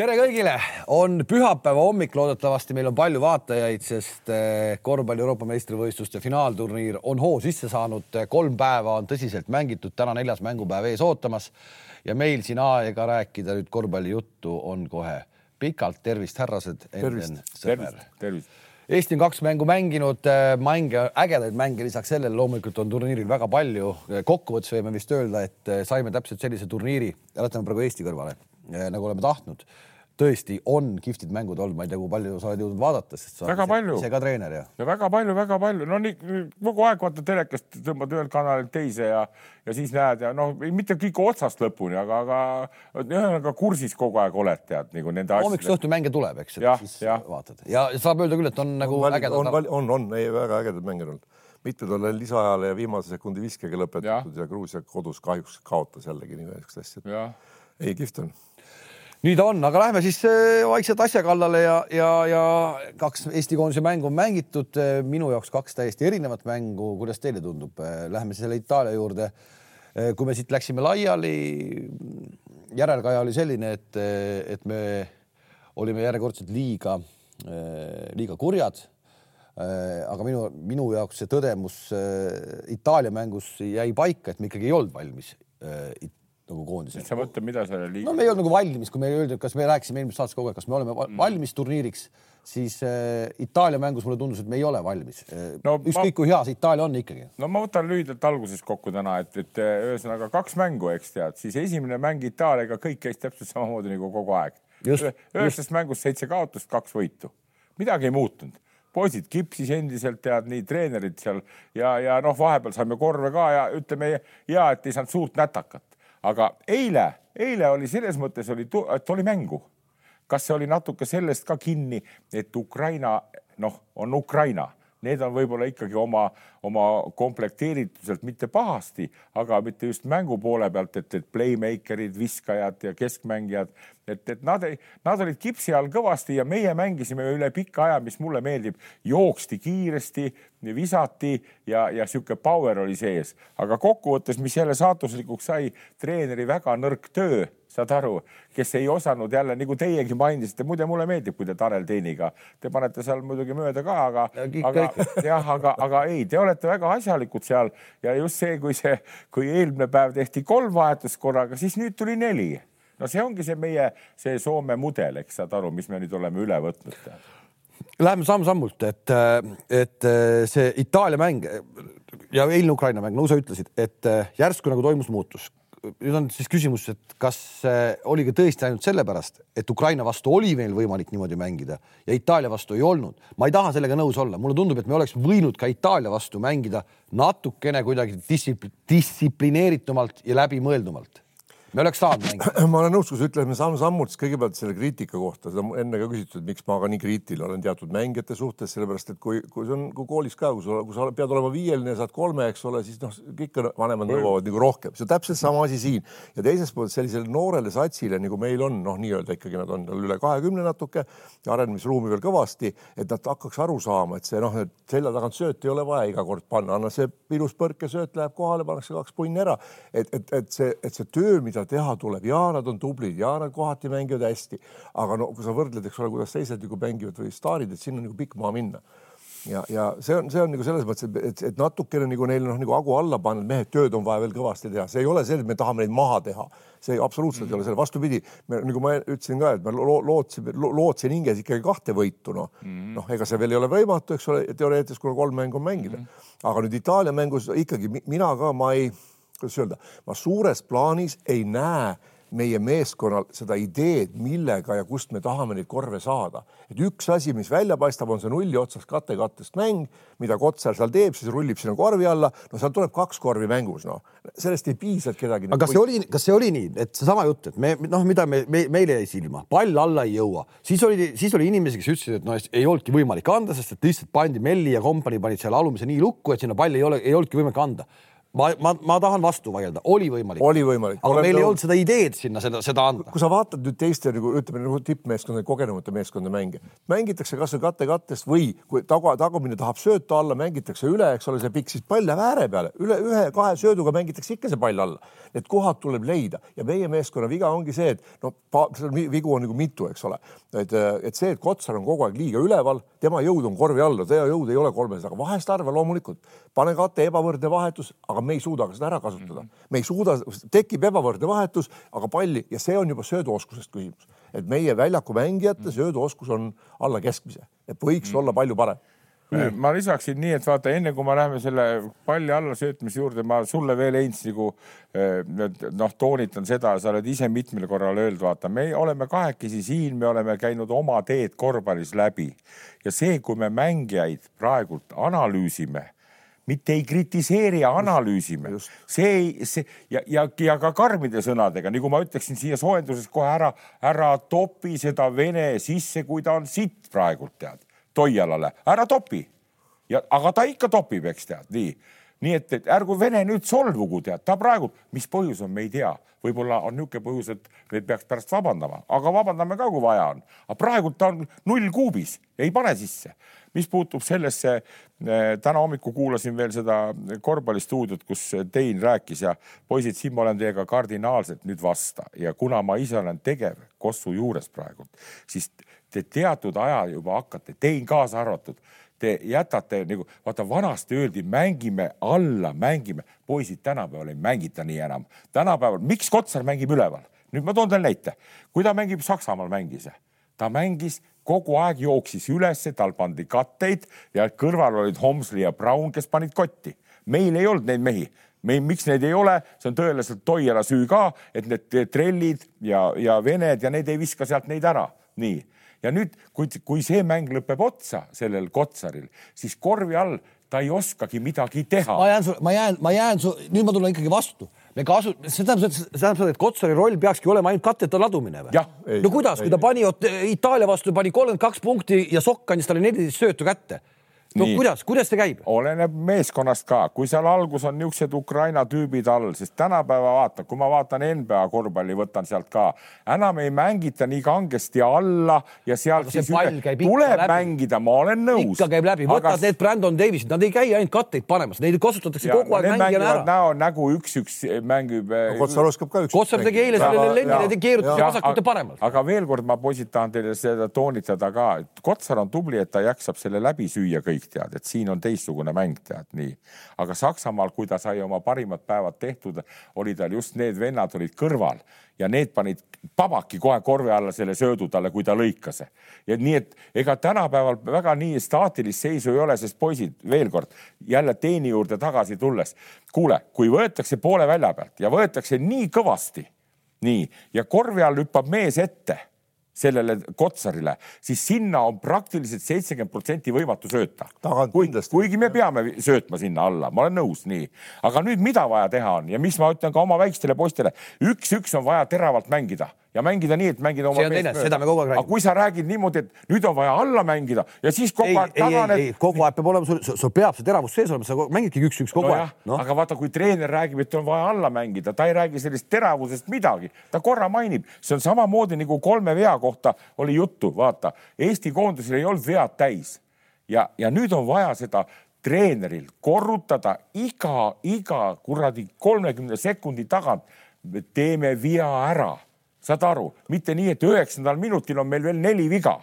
tere kõigile, on pühapäeva hommik, loodetavasti meil on palju vaatajaid, sest eh, korvpalli Euroopa meistrivõistluste finaalturniir on hoo sisse saanud. kolm päeva on tõsiselt mängitud, täna neljas mängupäev ees ootamas ja meil siin aega rääkida nüüd korvpallijuttu on kohe pikalt. tervist, härrased. tervist, tervist, tervist. Eesti on kaks mängu mänginud, eh, mänge, ägedaid mänge, lisaks sellele loomulikult on turniiril väga palju. kokkuvõttes võime vist öelda, et eh, saime täpselt sellise turniiri, jätame praegu Eesti kõrvale, nagu oleme tahtnud tõesti on kihvtid mängud olnud, ma ei tea, kui palju sa oled jõudnud vaadata, sest sa väga palju. ise ka treener ja. ja väga palju, väga palju, no nii kogu aeg vaata telekast, tõmbad ühelt kanalilt teise ja, ja siis näed ja noh, mitte kõik otsast lõpuni, aga, aga ühesõnaga kursis kogu aeg oled tead nagu nende asjadega. hommikust õhtu mänge tuleb, eks, et siis ja. vaatad ja saab öelda küll, et on nagu on, ägedad. on, on, on, ei väga ägedad mänge olnud mitmed on lisaajale ja viimase sekundi viskega lõpetatud ja, ja Gruusia kodus kahjuks kaotas jällegi niisugust asja. ei, kihvt on ta on, aga lähme siis äh, vaikselt asja kallale ja, ja, ja kaks Eesti koondise mängu on mängitud. Äh, minu jaoks kaks täiesti erinevat mängu. kuidas teile tundub? Äh, lähme selle Itaalia juurde. kui me siit läksime laiali, järelkaja oli selline, et, et me olime järjekordselt liiga, liiga kurjad. aga minu, minu jaoks see tõdemus Itaalia mängus jäi paika, et me ikkagi ei olnud valmis nagu koondisena. sa mõtled, mida selle liiga? no me ei olnud nagu valmis, kui me öeldi, kas me rääkisime eelmises saates kogu aeg, kas me oleme mm. valmis turniiriks, siis äh, Itaalia mängus mulle tundus, et me ei ole valmis äh, no,. ükskõik ma... kui hea see Itaalia on ikkagi. no ma võtan lühidalt alguses kokku täna, et, et äh, ühesõnaga kaks mängu, eks tead, siis esimene mäng Itaaliaga kõik käis täpselt samamoodi nagu kogu aeg. üheksast mängust seitse kaotust, kaks võitu, midagi ei muutunud poisid kipsis endiselt tead nii treenerid seal ja, ja noh, vahepeal saime korve ka ja ütleme ja et ei saanud suurt nätakat aga eile, eile oli selles mõttes oli, et oli mängu. kas see oli natuke sellest ka kinni, et Ukraina noh, on Ukraina need on võib-olla ikkagi oma, oma komplekteerituselt mitte pahasti, aga mitte just mängu poole pealt, et, et playmaker'id, viskajad ja keskmängijad, et, et nad, nad olid kipsi all kõvasti ja meie mängisime üle pika aja, mis mulle meeldib, jooksti kiiresti, visati ja, ja sihuke power oli sees, aga kokkuvõttes, mis jälle saatuslikuks sai, treeneri väga nõrk töö saad aru, kes ei osanud jälle nagu teiegi mainisite, muide mulle meeldib, kui te Tanel Teiniga, te panete seal muidugi mööda ka, aga, aga jah, aga, aga ei, te olete väga asjalikud seal ja just see, kui see, kui eelmine päev tehti kolm vahetust korraga, siis nüüd tuli neli. no see ongi see meie, see Soome mudel, eks saad aru, mis me nüüd oleme üle võtnud. Läheme samm-sammult, et, et see Itaalia mäng ja eilne Ukraina mäng, nagu sa ütlesid, et järsku nagu toimus muutus nüüd on siis küsimus, et kas oli ka tõesti ainult sellepärast, et Ukraina vastu oli meil võimalik niimoodi mängida ja Itaalia vastu ei olnud. ma ei taha sellega nõus olla, mulle tundub, et me oleks võinud ka Itaalia vastu mängida natukene kuidagi distsiplineeritumalt ja läbimõeldumalt me oleks saanud mängida. ma olen nõus, kui sa ütled, me saame sammult kõigepealt selle kriitika kohta, seda enne ka küsitud, miks ma ka nii kriitiline olen teatud mängijate suhtes, sellepärast et kui, kui see on kui koolis ka, kui sa, kui sa pead olema viieline ja saad kolme, eks ole, siis noh, kõik vanemad nõuavad nagu rohkem, see on täpselt sama asi siin. Ja teiselt poolt sellisele noorele satsile nagu meil on, noh, nii-öelda ikkagi nad on üle kahekümne natuke ja arenemisruumi veel kõvasti, et nad hakkaks aru saama, et see noh, et selja tagant sööt ei ole vaja iga kord panna, anna see ilus põrkesööt läheb kohale, pannakse kaks punni ära, et, et, et see, et see töö, mida mida teha tuleb ja nad on tublid ja nad kohati mängivad hästi. aga no kui sa võrdled, eks ole, kuidas teised nagu mängivad või staarid, et sinna on nagu pikk maa minna ja, ja see on, see on nagu selles mõttes, et, et natukene nagu neil noh, nagu hagu alla panna, et mehed, tööd on vaja veel kõvasti teha, see ei ole see, et me tahame neid maha teha, see absoluutselt mm -hmm. ei ole see, vastupidi, me nagu ma ütlesin ka, et ma lo lootsin, lootsin hinges ikkagi kahte võitu, noh mm -hmm., noh, ega see veel ei ole võimatu, eks ole, teoreetiliselt, kuna kolm mängu on mängida mm, -hmm. aga nüüd Itaalia mängus ikkagi mina ka, ma ei kuidas öelda, ma suures plaanis ei näe meie meeskonnal seda ideed, millega ja kust me tahame neid korve saada. et üks asi, mis välja paistab, on see nulli otsas kate-kattest mäng, mida Kotsar seal teeb, siis rullib sinna korvi alla, no seal tuleb kaks korvi mängus, noh, sellest ei piisa, et kedagi. aga kas see oli, kas see oli nii, et seesama jutt, et me noh, mida me, me, meile jäi silma, pall alla ei jõua, siis oli, siis oli inimesi, kes ütlesid, et no ei olnudki võimalik anda, sest et lihtsalt pandi Melli ja kompanii panid seal alumise nii lukku, et sinna palli ei ole, ei olnudki võimalik anda ma, ma, ma tahan vastu vaielda, oli võimalik. oli võimalik. aga meil ei olnud seda ideed sinna seda, seda anda. kui sa vaatad nüüd teiste nagu ütleme nagu tippmeeskondade, kogenumate meeskondade mänge, mängitakse kasvõi katte-kattest või kui taga, tagumine tahab sööta alla, mängitakse üle, eks ole, see pikk, siis pall läheb ääre peale, üle ühe-kahe sööduga mängitakse ikka see pall alla. Need kohad tuleb leida ja meie meeskonna viga ongi see, et noh, vigu on nagu mitu, eks ole, et, et see, et Kotsar on kogu aeg liiga üleval, tema jõud on korvi all, tema jõud ei ole kolmes, aga vahest harva loomulikult pane kate ebavõrdne vahetus, aga me ei suuda seda ära kasutada. me ei suuda, tekib ebavõrdne vahetus, aga palli ja see on juba sööduoskusest küsimus, et meie väljaku mängijate sööduoskus on alla keskmise, et võiks mm. olla palju parem Mm. ma lisaksin nii, et vaata, enne kui me läheme selle palli alla söötmise juurde, ma sulle veel, Heinz, nagu eh, noh, toonitan seda, sa oled ise mitmel korral öelnud, vaata, me oleme kahekesi siin, me oleme käinud oma teed korvpallis läbi ja see, kui me mängijaid praegult analüüsime mitte ei kritiseeri ja analüüsime. see ei, see ja, ja, ja ka karmide sõnadega, nagu ma ütleksin siia soojenduses kohe ära, ära topi seda vene sisse, kui ta on sitt praegult tead Toialale, ära topi. ja, aga ta ikka topib, eks tead, nii. Nii et, et ärgu Vene nüüd solvugu, tead, ta praegu, mis põhjus on, me ei tea. võib-olla on niisugune põhjus, et me peaks pärast vabandama, aga vabandame ka, kui vaja on. aga praegu ta on null kuubis, ei pane sisse. Mis puutub sellesse, eh, täna hommikul kuulasin veel seda korvpallistuudiot, kus Tein rääkis ja poisid, siin ma olen teiega kardinaalselt nüüd vasta. Ja kuna ma ise olen tegev Kossu juures praegu, siis te teatud aja juba hakkate, tein kaasa arvatud, te jätate nagu, vaata vanasti öeldi, mängime alla, mängime, poisid tänapäeval ei mängita nii enam. tänapäeval, miks Kotsar mängib üleval? nüüd ma toon teile näite, kui ta mängib Saksamaal mängis, ta mängis kogu aeg jooksis ülesse, tal pandi katteid ja kõrval olid Homsli ja Brown, kes panid kotti. meil ei olnud neid mehi meil, miks neid ei ole, see on tõeliselt Toiala süü ka, et need trellid ja, ja vened ja need ei viska sealt neid ära, nii ja nüüd, kui, kui see mäng lõpeb otsa sellel Kotsaril, siis korvi all ta ei oskagi midagi teha. ma jään, ma jään, ma jään, nüüd ma tulen ikkagi vastu me kasu-, see tähendab, see tähendab seda, et Kotsari roll peakski olema ainult katteta ladumine või? no kuidas, kui ta pani Itaalia vastu, pani kolmkümmend kaks punkti ja Sokk andis talle neliteist söötu kätte no Nii. kuidas, kuidas see käib? oleneb meeskonnast ka, kui seal algus on niisugused Ukraina tüübid all, sest tänapäeva vaata, kui ma vaatan NBA korvpalli, võtan sealt ka, enam ei mängita nii kangesti alla ja sealt siis üle, tuleb läbi. mängida, ma olen nõus. ikka käib läbi, võtad aga... need Brandon Davisid, nad ei käi ainult katteid panemas, neid kasutatakse ja, kogu aeg mängijana ära. näo, nägu üks-üks mängib. Eh, Kotsar oskab ka üks. Kotsar tegi eile sellele Lennile, keerutas vasakult ja paremalt. aga veel kord ma poisid tahan teile seda toonitada ka, et Kotsar on tubli, et ta jaksab selle läbi süüa kõik kõik tead, et siin on teistsugune mäng, tead nii. aga Saksamaal, kui ta sai oma parimad päevad tehtud, oli tal just need vennad olid kõrval ja need panid pabaki kohe korvi alla selle söödu talle, kui ta lõikas. ja nii, et ega tänapäeval väga nii staatilist seisu ei ole, sest poisid, veel kord jälle teeni juurde tagasi tulles, kuule, kui võetakse poole välja pealt ja võetakse nii kõvasti, nii ja korvi all hüppab mees ette sellele Kotsarile, siis sinna on praktiliselt seitsekümmend protsenti võimatu sööta. kuigi, me peame söötma sinna alla, ma olen nõus, nii. aga nüüd, mida vaja teha on ja mis ma ütlen ka oma väikestele poistele, üks-üks on vaja teravalt mängida ja mängida nii, et mängida oma meest mööda. seda me kogu aeg räägime. aga kui sa räägid niimoodi, et nüüd on vaja alla mängida ja siis kogu ei, aeg taganed. kogu aeg peab olema, sul, sul peab see teravus sees olema, sa mängidki üks-üks kogu no aeg no.. aga vaata, kui treener räägib, et on vaja alla mängida, ta ei räägi sellest teravusest midagi, ta korra mainib, see on samamoodi nagu kolme vea kohta oli juttu, vaata Eesti koondisel ei olnud vead täis ja, ja nüüd on vaja seda treeneril korrutada iga, iga kuradi kolmekümne sekundi tagant. teeme vea ära saad aru, mitte nii, et üheksandal minutil on meil veel neli viga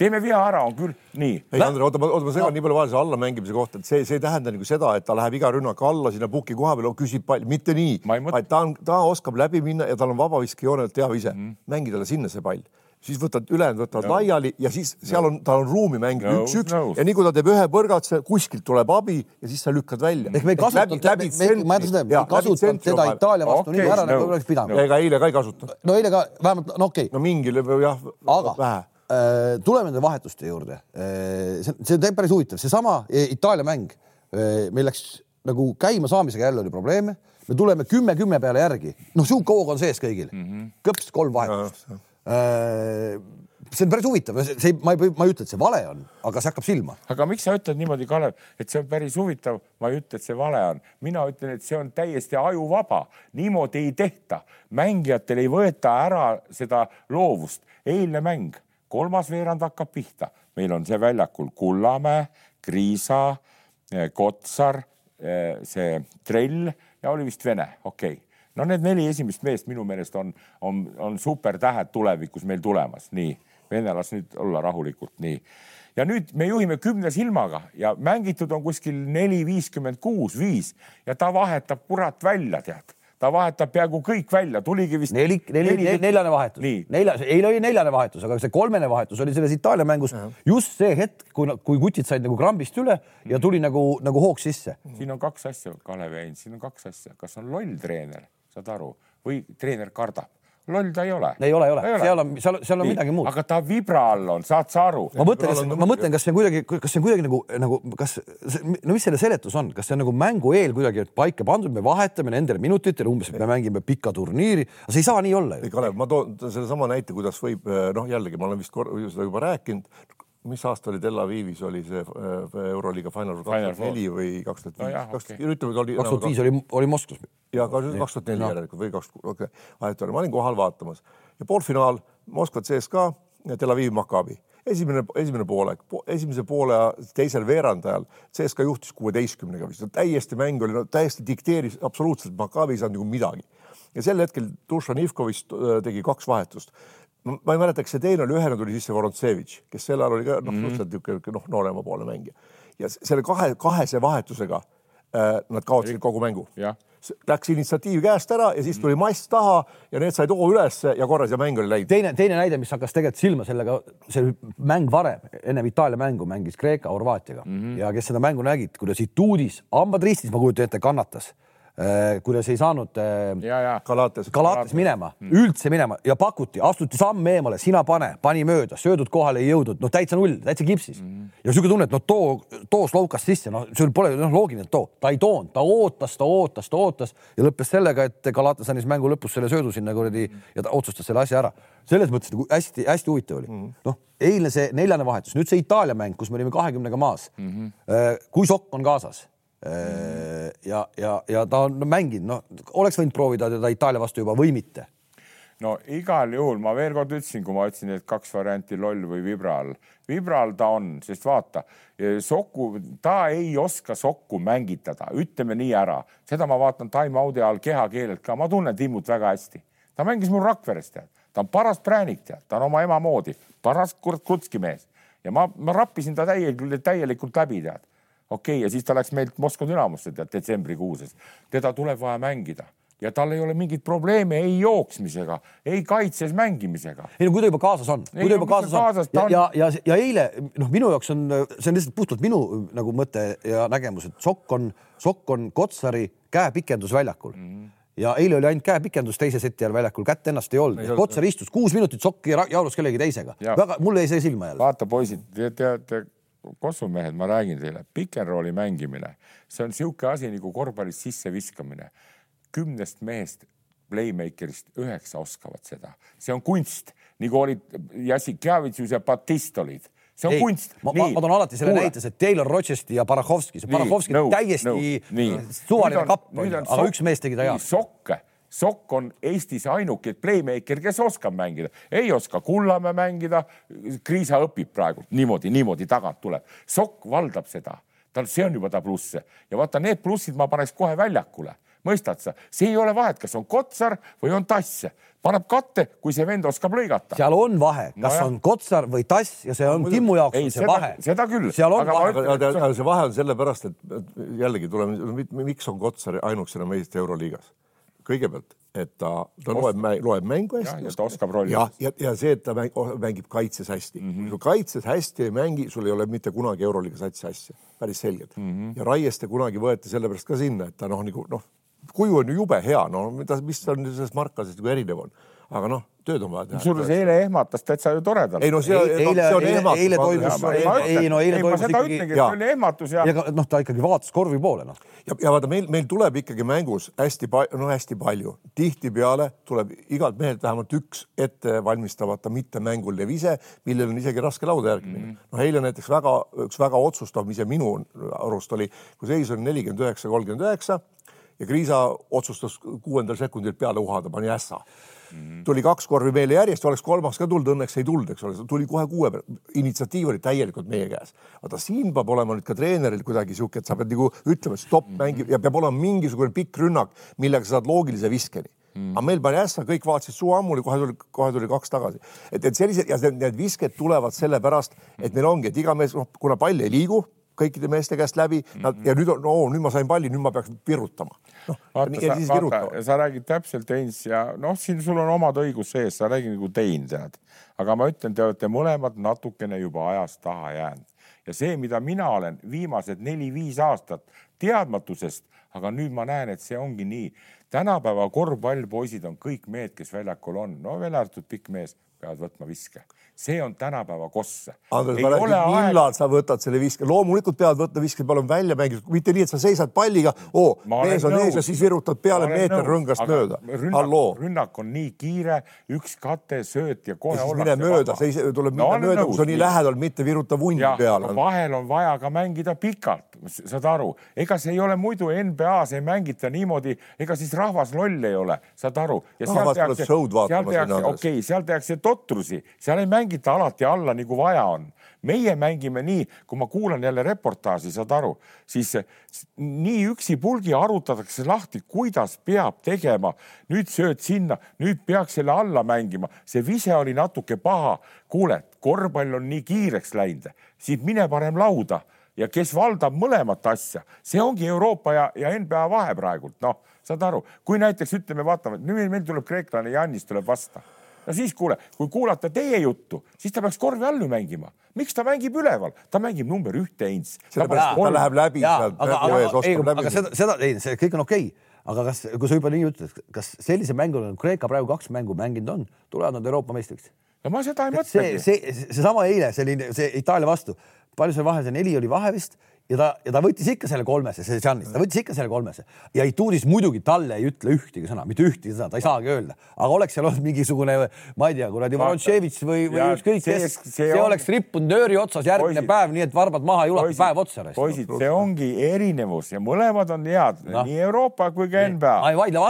teeme vea ära, on küll nii. ei, Andre, oota, oota, ma segan no. nii palju vahele selle allamängimise kohta, et see, see ei tähenda nagu seda, et ta läheb iga rünnak alla sinna puki koha peale, küsib palli, mitte nii, vaid ta on, ta oskab läbi minna ja tal on vabaviskejoonelt teab ise mm., mängi talle sinna see pall siis võtad, ülejäänud võtavad no. laiali ja siis seal on, tal on ruumi mängida no, üks-üks no. ja nii kui ta teeb ühe põrgatuse, kuskilt tuleb abi ja siis sa lükkad välja. ehk me ei kasutanud, ma ütlen seda, me ei kasutanud teda Itaalia vastu okay, nii ära no., nagu oleks pidanud no.. ega eile ka ei kasutanud. no eile ka vähemalt, no okei okay.. no mingil jah, vähe äh, tuleme nende vahetuste juurde. Äh, see, see on päris huvitav, seesama äh, Itaalia mäng, meil läks nagu käimasaamisega jälle oli probleeme, me tuleme kümme-kümme peale järgi, noh, sihuke hoog on sees kõigil mm, -hmm. kõps kolm vahetust Äh, see on päris huvitav, see, ma ei, ma ei ütle, et see vale on, aga see hakkab silma. aga miks sa ütled niimoodi, Kalev, et see on päris huvitav, ma ei ütle, et see vale on, mina ütlen, et see on täiesti ajuvaba, niimoodi ei tehta, mängijatel ei võeta ära seda loovust. eilne mäng, kolmas veerand hakkab pihta, meil on see väljakul Kullamäe, Kriisa, eh, Kotsar, eh, see Trell ja oli vist Vene, okei. okay no need neli esimest meest minu meelest on, on, on supertähed tulevikus meil tulemas, nii. Vene las nüüd olla rahulikult, nii. ja nüüd me juhime kümne silmaga ja mängitud on kuskil neli, viiskümmend kuus, viis ja ta vahetab kurat välja, tead ta vahetab peaaegu kõik välja, tuligi vist. neli, neli, neli, neljane vahetus, neljas, eile oli neljane vahetus, aga see kolmene vahetus oli selles Itaalia mängus uh -huh. just see hetk, kui, kui kutid said nagu krambist üle ja tuli nagu, nagu hoog sisse. siin on kaks asja, Kalev Ein, siin on kaks asja, kas on loll treener saad aru, või treener kardab loll ta ei ole. ei ole, ei ole, seal on, seal, seal on Nii, midagi muud. aga ta vibra all on, saad sa aru? ma mõtlen, kas, ma mõtlen, kas see on kuidagi, kas see on kuidagi nagu, nagu kas, no mis selle seletus on, kas see on nagu mängu eel kuidagi paika pandud, me vahetame nendele minutitele umbes, et me mängime pika turniiri, aga see ei saa nii olla ju. Kalev, ma toon sellesama näite, kuidas võib, noh, jällegi ma olen vist seda juba rääkinud, mis aasta oli Tel Avivis oli see äh, Euroliiga Final kaks tuhat neli või kaks tuhat viis, ütleme, oli. kaks tuhat viis oli, oli Moskvas. ja kaks tuhat neli järelikult või kaks, okei okay., ma olin kohal vaatamas. Ja poolfinaal Moskva CSKA ja Tel Avivi Maccabi. Esimene, esimene poolek. Po,, esimese poole teisel veerandajal CSKA juhtis kuueteistkümnega vist, täiesti mäng oli no,, täiesti dikteeris absoluutselt, Maccabi ei saanud nagu midagi. ja sel hetkel Dušan Ivkovist äh, tegi kaks vahetust ma ei mäleta, kas see teine oli, ühena tuli sisse Vorontsevitš, kes sel ajal oli ka noh mm -hmm., suhteliselt niisugune noh, nooremapoolne mängija ja selle kahe, kahese vahetusega äh, nad kaotasid kogu mängu. Läks initsiatiiv käest ära ja siis tuli mass taha ja need said hoo ülesse ja korras ja mäng oli läinud. teine, teine näide, mis hakkas tegelikult silma sellega, see mäng varem, ennem Itaalia mängu mängis Kreeka Horvaatiaga mm -hmm. ja kes seda mängu nägid, kuidas Ituudis, hambad ristis, ma kujutan ette, kannatas kuidas ei saanud Galates, äh, Galates minema mm., üldse minema ja pakuti, astuti samm eemale, sina pane, pani mööda, söödud kohale ei jõudnud, noh, täitsa null, täitsa kipsis mm. ja sihuke tunne, et noh, too, too Slovkas sisse, noh, sul pole noh, loogiline, et too, ta ei toonud, ta ootas, ta ootas, ta ootas ja lõppes sellega, et Galatas andis mängu lõpus selle söödu sinna kuradi mm. ja ta otsustas selle asja ära. selles mõttes nagu hästi-hästi huvitav oli mm.. noh, eilne see neljane vahetus, nüüd see Itaalia mäng, kus me olime kahekümnega maas mm. -hmm. kui sokk on kaasas Äh, ja, ja, ja ta on mänginud, noh, oleks võinud proovida teda Itaalia vastu juba või mitte. No igal juhul ma veel kord ütlesin, kui ma ütlesin, et kaks varianti loll või vibral. vibral ta on, sest vaata, Soku, ta ei oska Sokku mängitada, ütleme nii ära, seda ma vaatan time-out'i all kehakeelelt ka, ma tunnen Timmut väga hästi. ta mängis mul Rakveres, tead, ta on paras präänik, tead, ta on oma ema moodi, paras kurat kutski mees ja ma, ma rappisin ta täielikult, täielikult läbi, tead okei okay,, ja siis ta läks meilt Moskva Dünamosse tead detsembrikuuses. teda tuleb vaja mängida ja tal ei ole mingit probleemi ei jooksmisega, ei kaitses mängimisega. ei no kui ta juba kaasas on, kui ta juba kaasas, kaasas on ja, on... ja, ja, ja eile noh, minu jaoks on, see on lihtsalt puhtalt minu nagu mõte ja nägemus, et sokk on, sokk on Kotsari käepikendus väljakul mm. -hmm ja eile oli ainult käepikendus teise seti ajal väljakul, kätt ennast ei olnud. Kotsar istus kuus minutit sokki jaurus kellegi teisega. väga, mulle jäi see silma jälle. vaata, poisid, te teate kossumehed, ma räägin teile, pikenrooli mängimine, see on niisugune asi nagu korvpallis sisseviskamine. kümnest mehest playmaker'ist üheksa oskavad seda, see on kunst, nagu olid Jassikjavitsus ja Batist olid see on ei, kunst. ma, ma, ma toon alati selle näite, see Taylor Rochester ja Barachovski, see Barachovski no, täiesti no, suvaline kapp, aga üks mees tegi ta hea. sokke Sokk on Eestis ainuke playmaker, kes oskab mängida, ei oska Kullamäe mängida. Kriisa õpib praegu niimoodi, niimoodi tagant tuleb. Sokk valdab seda, tal, see on juba ta pluss ja vaata, need plussid ma paneks kohe väljakule, mõistad sa, see ei ole vahet, kas on Kotsar või on Tass paneb katte, kui see vend oskab lõigata. seal on vahe, kas no, on Kotsar või Tass ja see on no, Timmu jaoks ei, see seda, vahe. seda küll. seal on vahe. aga, aga see vahe on sellepärast, et jällegi tuleme, miks on Kotsar ainukesena meist Euroliigas kõigepealt, et ta, ta loeb, loeb mängu hästi. ja ta oskab rolli. ja, ja, ja see, et ta mäng, mängib kaitses hästi mm. -hmm. kui kaitses hästi ei mängi, sul ei ole mitte kunagi Euroliiga satsi asja, päris selgelt mm. -hmm. ja Raieste kunagi võeti sellepärast ka sinna, et ta noh, nagu noh, kuju on ju jube hea, no mida, mis on sellest markasest nagu erinev on, aga noh tööd on vaja teha. sul see eile ehmatas täitsa ju toredalt. ei no see, eile, no, see on ehmatus. eile toimus, ei no eile toimus ikkagi. see oli ehmatus ja. ja noh, ta ikkagi vaatas korvi poole noh. ja, ja vaata meil, meil tuleb ikkagi mängus hästi palju, no hästi palju, tihtipeale tuleb igalt mehelt vähemalt üks ettevalmistamata mittemänguline vise, millel on isegi raske lauda järgi minna mm -hmm.. noh, eile näiteks väga, üks väga otsustav vise minu arust oli, kui seis oli nelikümmend üheksa, kolmkümmend üheksa ja Kriisa otsustas kuuendal sekundil peale uhada, pani ässa Mm. tuli kaks korvi meile järjest, oleks kolmas ka tulnud, õnneks ei tulnud, eks ole, tuli kohe kuue peale. initsiatiiv oli täielikult meie käes. vaata, siin peab olema nüüd ka treeneril kuidagi sihuke, et sa pead nagu ütlema, stopp mm -hmm. mängib ja peab olema mingisugune pikk rünnak, millega sa saad loogilise viskeni mm.. aga meil pani ässa, kõik vaatasid suu ammuli, kohe tuli, kohe tuli kaks tagasi. et, et sellised ja need visked tulevad sellepärast, et meil ongi, et iga mees, noh, kuna pall ei liigu kõikide meeste käest läbi -hmm. ja nüüd on, no nüüd ma sain palli, nüüd ma peaks virutama no,. sa, sa räägid täpselt Heinz ja noh, siin sul on omad õigus sees, sa räägid nagu Tein tead, aga ma ütlen, te olete mõlemad natukene juba ajast taha jäänud ja see, mida mina olen viimased neli-viis aastat teadmatusest, aga nüüd ma näen, et see ongi nii. tänapäeva korvpallpoisid on kõik mehed, kes väljakul on, no välja arvatud pikk mees, peavad võtma viske see on tänapäeva kosse. Andres, ma räägin, millal aeg... sa võtad selle viske, loomulikult peavad võtta viske, olema välja mängitud, mitte nii, et sa seisad palliga, oo, mees on ees ja siis virutad peale meeter rõngast mööda. Rünnak, on nii kiire, üks kate, sööt ja kohe mine mööda, sa ise tuleb no, minna mööda, kui sa nii lähedal, mitte viruta vundi peale. vahel on vaja ka mängida pikalt, saad aru, ega see ei ole muidu NBA-s ei mängita niimoodi, ega siis rahvas loll ei ole, saad aru. okei, seal tehakse totrusi, seal ei mängita mängita alati alla nagu vaja on. meie mängime nii, kui ma kuulan jälle reportaaži, saad aru, siis nii üksipulgi arutatakse lahti, kuidas peab tegema. nüüd sööd sinna, nüüd peaks selle alla mängima, see vise oli natuke paha. kuule, korvpall on nii kiireks läinud, siit mine parem lauda ja kes valdab mõlemat asja, see ongi Euroopa ja, ja NBA vahe praegult, noh, saad aru, kui näiteks ütleme, vaatame, nüüd meil tuleb kreeklane Jannis tuleb vasta no siis kuule, kui kuulata teie juttu, siis ta peaks korvi all ju mängima. miks ta mängib üleval, ta mängib number ühte Heinz. sellepärast ta läheb läbi sealt. aga, aga, ei, aga seda, seda, ei, see kõik on okei okay aga kas, kui sa juba nii ütled, kas sellise mängu, nagu Kreeka praegu kaks mängu mänginud on, tulevad nad Euroopa meistriks? no ma seda ei mõtlegi. see, see, seesama eile selline, see Itaalia vastu, palju see vahe, see neli oli vahe vist ja ta, ja ta võttis ikka selle kolmese, see Giannis, ta võttis ikka selle kolmese. Ja Ituudis muidugi talle ei ütle ühtegi sõna, mitte ühtegi sõna, ta ei saagi öelda, aga oleks seal olnud mingisugune, ma ei tea, kuradi Vorontševitš või, või ükskõik kes, see, see on... oleks rippunud nööri otsas järgmine poisid, päev, nii et varbad maha ei ulatu päev otsa. poisid, see ongi erinevus ja mõlemad on head no., nii Euroopa kui ka NBA.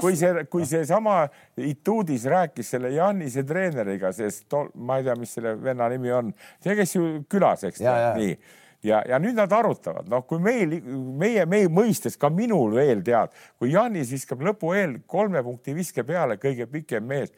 kui see, kui seesama Ituudis rääkis selle Jannise treeneriga, sest ma ei tea, mis selle venna nimi on, see käis ju külas, eks nii ja, ja nüüd nad arutavad, noh, kui meil, meie, meie mõistes ka minul veel tead, kui Janis viskab lõpu eel kolme punkti viske peale, kõige pikem mees,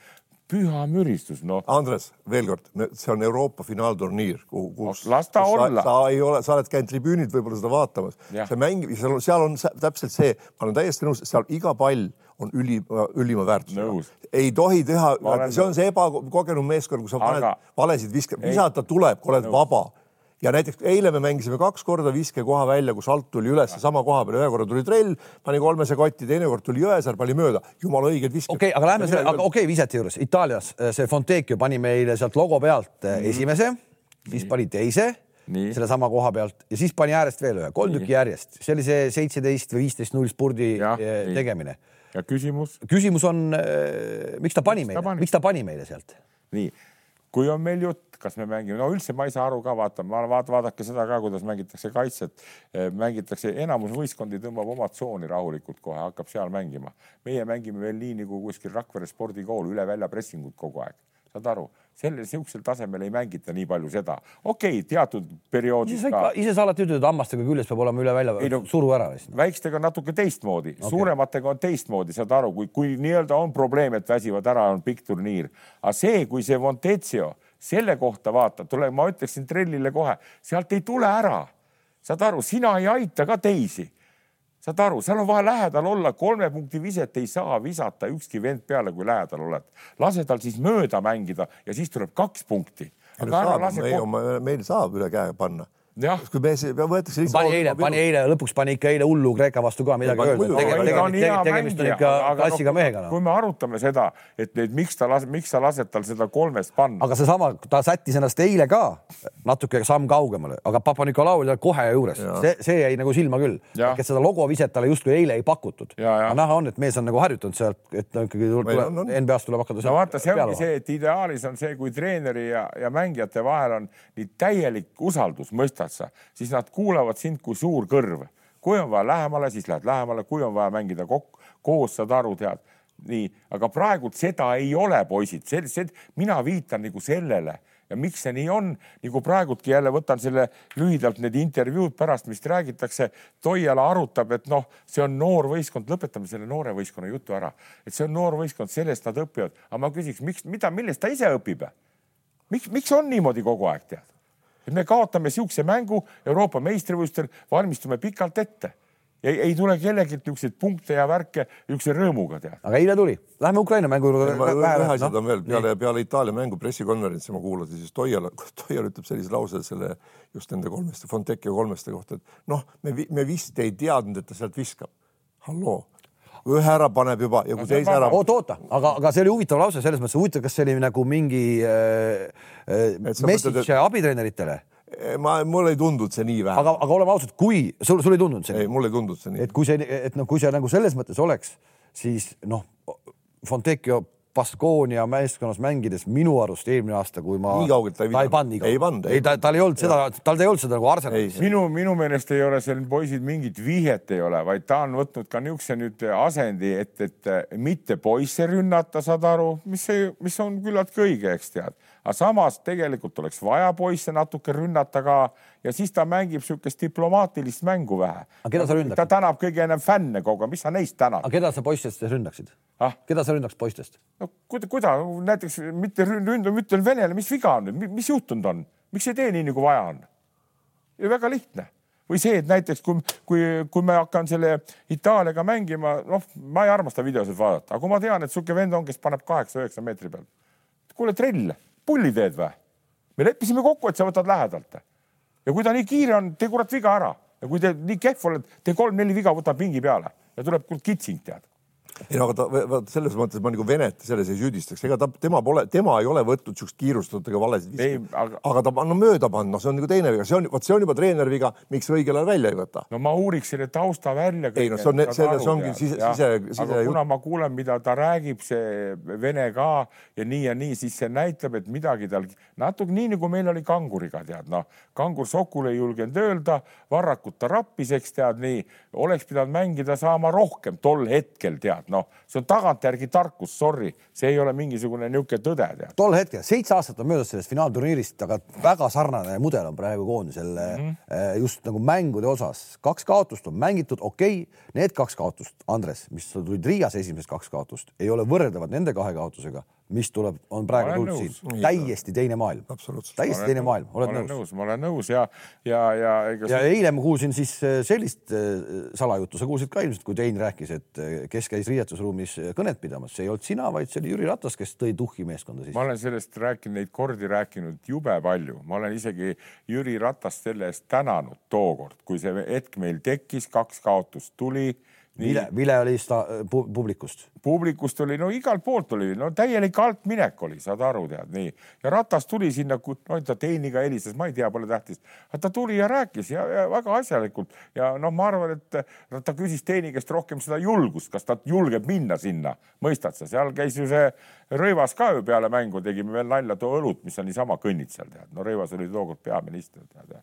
püha müristus, noh. Andres, veel kord, see on Euroopa finaalturniir, kuhu, kus no, las ta kus olla. sa ei ole, sa oled käinud tribüünilt võib-olla seda vaatamas, see mäng, seal on, seal on täpselt see, ma olen täiesti nõus, seal iga pall on üli, ülima väärtusega. ei tohi teha, see on see ebakogenud meeskond, kus sa paned Aga... valesid viskad, visata tuleb, kui oled nõus. vaba ja näiteks eile me mängisime kaks korda viskekoha välja, kus alt tuli üles sama koha peale, ühe korra tuli trell, pani kolmese kotti, teine kord tuli Jõesaar, pani mööda, jumala õiged visked. okei okay,, aga lähme selle, okei okay,, visete juures Itaalias äh, see Fontecchio pani meile sealt logo pealt mm. esimese, siis pani teise sellesama koha pealt ja siis pani äärest veel ühe, kolm tükki järjest, see oli see seitseteist või viisteist null spurdi ja, äh, tegemine. ja küsimus? küsimus on, miks ta pani miks meile, miks ta pani meile sealt? nii kui on meil jutt, kas me mängime, no üldse ma ei saa aru ka, vaata, vaata, vaadake seda ka, kuidas mängitakse kaitset. Eh, mängitakse, enamus võistkondi tõmbab oma tsooni rahulikult kohe, hakkab seal mängima. meie mängime veel nii nagu kuskil Rakvere spordikool üle välja pressingut kogu aeg saad aru, sellel sihukesel tasemel ei mängita nii palju seda. okei okay,, teatud perioodis ka. ise sa alati ütled, et hammastega küljes peab olema üle välja, no, suru ära väikestega on natuke teistmoodi okay., suurematega on teistmoodi, saad aru, kui, kui nii-öelda on probleem, et väsivad ära, on pikk turniir. aga see, kui see Montezio selle kohta vaatad, tule, ma ütleksin trellile kohe, sealt ei tule ära. saad aru, sina ei aita ka teisi saad aru, seal on vaja lähedal olla, kolme punkti viset ei saa visata ükski vend peale, kui lähedal oled. lase tal siis mööda mängida ja siis tuleb kaks punkti. Lase... meil, meil saab üle käe panna kui me, võetakse lihtsalt. pani eile, pani eile, lõpuks pani ikka eile hullu Kreeka vastu ka midagi öelda. tegemist on ikka klassiga mehega no.. kui me arutame seda, et nüüd miks ta las-, miks sa lased tal seda kolmest panna. aga seesama, ta sättis ennast eile ka natuke samm kaugemale, aga Papa-Nikolau oli kohe juures, see, see jäi nagu silma küll. et seda logoviset talle justkui eile ei pakutud. aga näha on, et mees on nagu harjutanud sealt, et ta ikkagi tuleb, NBA-st tuleb hakata. no vaata, see ongi see, et ideaalis on see, kui treeneri ja, ja mängijate vahel on nii täielik usaldus, mõistad sa, siis nad kuulavad sind kui suur kõrv. kui on vaja lähemale, siis lähed lähemale, kui on vaja mängida kokku, koos saad aru, tead. nii, aga praegult seda ei ole, poisid, sellised, mina viitan nagu sellele ja miks see nii on, nagu praegultki jälle võtan selle lühidalt need intervjuud pärast, mis räägitakse. Toiala arutab, et noh, see on noor võistkond, lõpetame selle noore võistkonna jutu ära, et see on noor võistkond, sellest nad õpivad, aga ma küsiks, miks, mida, millest ta ise õpib? miks, miks on niimoodi kogu aeg tead? Et me kaotame siukse mängu Euroopa meistrivõistlustel, valmistume pikalt ette ei, ei tule kellelgi niisuguseid punkte ja värke niisuguse rõõmuga teha. aga eile tuli, lähme Ukraina mängu juurde. ühe asja no? on veel peale, peale Itaalia mängu pressikonverentsi ma kuulasin, siis Toial, Toial ütleb sellise lause selle just nende kolmeste, Fontecchio kolmeste kohta, et noh, me, me vist ei teadnud, et ta sealt viskab. halloo ühe ära paneb juba ja kui no, teise ära. oota, oota, aga, aga see oli huvitav lause selles mõttes, huvitav, kas see oli nagu mingi äh, äh, message et... abitreeneritele ma, mulle ei tundunud see nii vähe. aga, aga oleme ausad, kui sul, sul ei tundunud see? ei, mulle ei tundunud see nii. et kui see, et noh, kui see nagu selles mõttes oleks, siis noh, Fontecchio Baskonia meeskonnas mängides minu arust eelmine aasta, kui ma. nii kaugelt ta ei, ta ei pannud nii kaugelt. ei pannud. ei, ta, tal ei olnud seda, tal ei olnud seda nagu Arsenalis. minu, minu meelest ei ole seal poisid mingit vihjet ei ole, vaid ta on võtnud ka niisuguse nüüd asendi, et, et mitte poisse rünnata, saad aru, mis, mis on küllaltki õige, eks tead aga samas tegelikult oleks vaja poisse natuke rünnata ka ja siis ta mängib niisugust diplomaatilist mängu vähe. aga keda sa ründaksid? ta tänab kõige enam fänne kogu aeg, mis sa neist tänad? aga keda sa poistest ründaksid ah?? keda sa ründaks poistest? no kuida-, kuida, näiteks mitte ründa, ma ütlen venele, mis viga on, mis juhtunud on, miks ei tee nii, nagu vaja on? väga lihtne või see, et näiteks kui, kui, kui ma hakkan selle Itaaliaga mängima, noh, ma ei armasta videosid vaadata, aga kui ma tean, et sihuke vend on, kes paneb kaheksa-üheksa meetri peal. kuule, trell pulli teed või? me leppisime kokku, et sa võtad lähedalt. ja kui ta nii kiire on, tee kurat viga ära ja kui te nii kehv oled, tee kolm-neli viga, võta pingi peale ja tuleb kitsing tead ei no aga ta, vaata selles mõttes ma nagu Venet selles ei süüdistaks, ega ta, tema pole, tema ei ole võtnud siukest kiirustatud ega valesid viskasid. Aga... aga ta on no, mööda pannud, noh, see on nagu teine viga, see on, vot see on juba treeneri viga, miks õigel ajal välja ei võta. no ma uuriks selle tausta välja. ei no see on, see ongi sise, sise, sise. aga kuna ma kuulen, mida ta räägib, see Vene ka ja nii ja nii, siis see näitab, et midagi tal natuke nii nagu meil oli kanguriga, tead noh, kangur Sokul ei julgenud öelda, Varrakut ta rappis, eks tead nii, oleks pidanud mängida saama rohkem tol hetkel tead noh, see on tagantjärgi tarkus, sorry, see ei ole mingisugune niisugune tõde. tol hetkel, seitse aastat on möödas sellest finaalturniirist, aga väga sarnane mudel on praegu koondisel mm -hmm. just nagu mängude osas. kaks kaotust on mängitud, okei okay,, need kaks kaotust, Andres, mis tulid Riias esimesed kaks kaotust, ei ole võrreldavad nende kahe kaotusega mis tuleb, on praegu siin, täiesti teine maailm. täiesti teine maailm, oled nõus, nõus?? ma olen nõus. Ja, ja, ja ega ja see... eile ma kuulsin siis äh, sellist äh, salajuttu, sa kuulsid ka ilmselt, kui Tein rääkis, et äh, kes käis riietusruumis kõnet pidamas, see ei olnud sina, vaid see oli Jüri Ratas, kes tõi tuhhi meeskonda sisse. ma olen sellest rääkinud, neid kordi rääkinud jube palju, ma olen isegi Jüri Ratast selle eest tänanud tookord, kui see hetk meil tekkis, kaks kaotust tuli Vile, Vile oli sta, pu, publikust? publikust oli, no igalt poolt oli, no täielik altminek oli, saad aru, tead nii. ja Ratas tuli sinna, no ta teeniga helistas, ma ei tea, pole tähtis. ta tuli ja rääkis ja, ja väga asjalikult ja noh, ma arvan, et no, ta küsis teeni käest rohkem seda julgust, kas ta julgeb minna sinna, mõistad sa, seal käis ju see Rõivas ka ju peale mängu, tegime veel nalja, too õlut, mis sa niisama kõnnid seal tead, no Rõivas oli tookord peaminister tead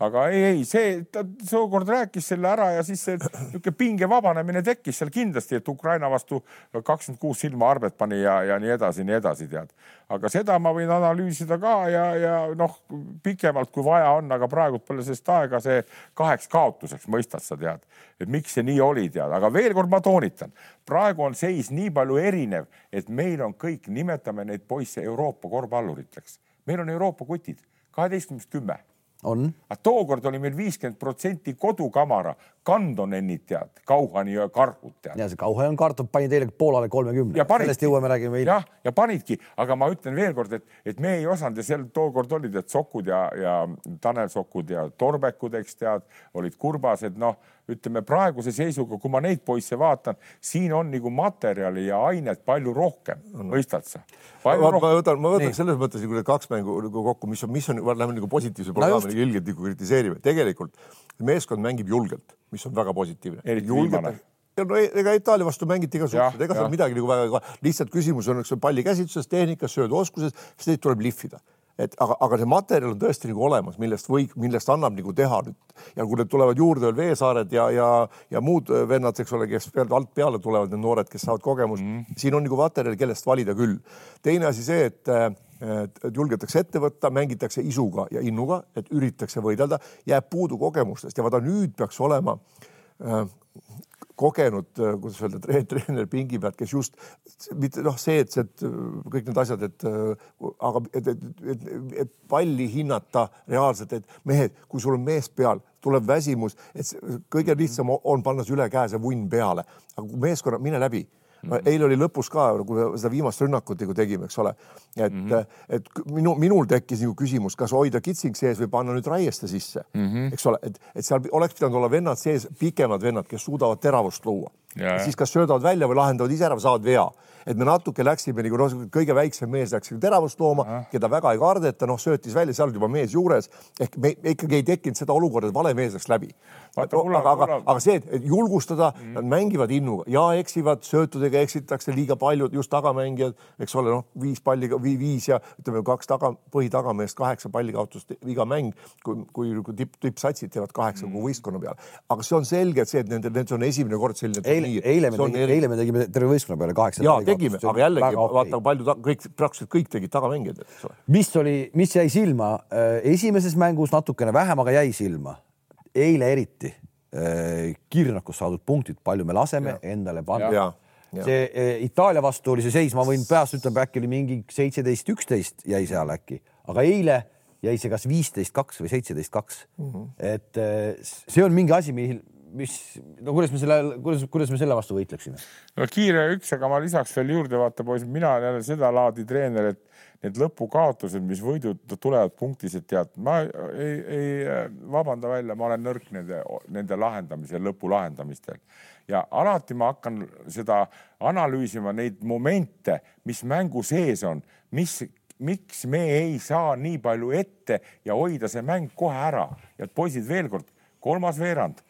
aga ei, ei see, ta seekord rääkis selle ära ja siis see niisugune pinge vabanemine tekkis seal kindlasti, et Ukraina vastu kakskümmend kuus silma arbet pani ja, ja nii edasi, nii edasi, tead. aga seda ma võin analüüsida ka ja, ja noh, pikemalt kui vaja on, aga praegu pole sellest aega see kaheks kaotuseks, mõistad sa tead, et miks see nii oli, tead, aga veel kord ma toonitan, praegu on seis nii palju erinev, et meil on kõik, nimetame neid poisse Euroopa korvpalluriteks, meil on Euroopa kutid, kaheteistkümnest kümme. Aga tookord oli meil viiskümmend protsenti kodukamara, Kandonenid tead, Kauhani karhud tead. ja see Kauhani kartul pani teile Poolale kolmekümne. sellest jõuame, räägime hiljem. jah, ja panidki, aga ma ütlen veelkord, et, et me ei osanud ja seal tookord olid need Sokud ja, ja Tanel Sokud ja Torbekud, eks tead, olid kurbased, noh ütleme praeguse seisuga, kui ma neid poisse vaatan, siin on nagu materjali ja ainet palju rohkem, mõistad sa? ma, ma võtan, ma võtan Nii. selles mõttes nagu kaks mängu nagu kokku, mis on, mis on, lähme nagu positiivse programmi no ilgelt nagu kritiseerime, tegelikult meeskond mängib julgelt, mis on väga positiivne. julgelt, no e-, ega Itaalia vastu mängiti ka suhteliselt, ega seal midagi nagu väga, lihtsalt küsimus on, eks palli käsitluses, tehnikas, sööduoskuses, siis neid tuleb lihvida et aga, aga see materjal on tõesti nagu olemas, millest või millest annab nagu teha nüüd ja kui need tulevad juurde veel Veesaared ja, ja, ja muud vennad, eks ole, kes pealt alt peale tulevad, need noored, kes saavad kogemust mm, -hmm. siin on nagu materjali, kellest valida küll. teine asi see, et et, et julgetakse ette võtta, mängitakse isuga ja innuga, et üritatakse võidelda, jääb puudu kogemustest. Ja vaata nüüd peaks olema äh, kogenud, äh, kuidas öelda, treener pingi pealt, kes just mitte noh, see, et see, et äh, kõik need asjad, et äh, aga et, et, et, et palli hinnata reaalselt, et mehed, kui sul on mees peal, tuleb väsimus, et kõige lihtsam on panna see üle käe see vunn peale, aga kui meeskonna, mine läbi Mm -hmm. eile oli lõpus ka, kui me seda viimast rünnakut nagu tegime, eks ole, et mm, -hmm. et minu, minul tekkis nagu küsimus, kas hoida kitsing sees või panna nüüd Raieste sisse mm, -hmm. eks ole, et, et seal oleks pidanud olla vennad sees, pikemad vennad, kes suudavad teravust luua. Siis kas söödavad välja või lahendavad ise ära või saavad vea et me natuke läksime nagu noh, kõige väiksem mees läks nagu teravust looma, keda väga ei kardeta, noh, söötis välja, seal oli juba mees juures ehk me ikkagi ei tekkinud seda olukorda, et vale mees läks läbi. aga, aga, aga see, et julgustada mm., nad mängivad innuga ja eksivad, söötudega eksitakse liiga palju, just tagamängijad, eks ole, noh, viis palli, viis ja ütleme, kaks taga, põhitagameest kaheksa palli kaotust iga mäng, kui, kui, kui tipp, tippsatsid teevad kaheksa mm. võistkonna peale. aga see on selge, et see, et nende, need on esimene kord selline turniir. eile, eile me tegime, eile me tegime terve võistkonna peale kaheksa tegime, aga jällegi vaata, palju ta, kõik praktiliselt kõik tegid tagamängijad, eks ole. mis oli, mis jäi silma äh, esimeses mängus natukene vähem, aga jäi silma eile eriti äh, kiirnakust saadud punktid, palju me laseme ja. endale panna. see äh, Itaalia vastu oli see seis, ma võin peast ütlema, äkki oli mingi seitseteist, üksteist jäi seal äkki, aga eile jäi see kas viisteist, kaks või seitseteist, kaks. Mhm. et see on mingi asi, mil mis, no kuidas me selle, kuidas, kuidas me selle vastu võitleksime? no kiire üks, aga ma lisaks veel juurde, vaata poisid, mina olen jälle sedalaadi treener, et need lõpukaotused, mis võidud tulevad punktisid, tead, ma ei, ei vabanda välja, ma olen nõrk nende, nende lahendamisel, lõpu lahendamistel ja alati ma hakkan seda analüüsima, neid momente, mis mängu sees on, mis, miks me ei saa nii palju ette ja hoida see mäng kohe ära. Ja poisid, veel kord, kolmas veerand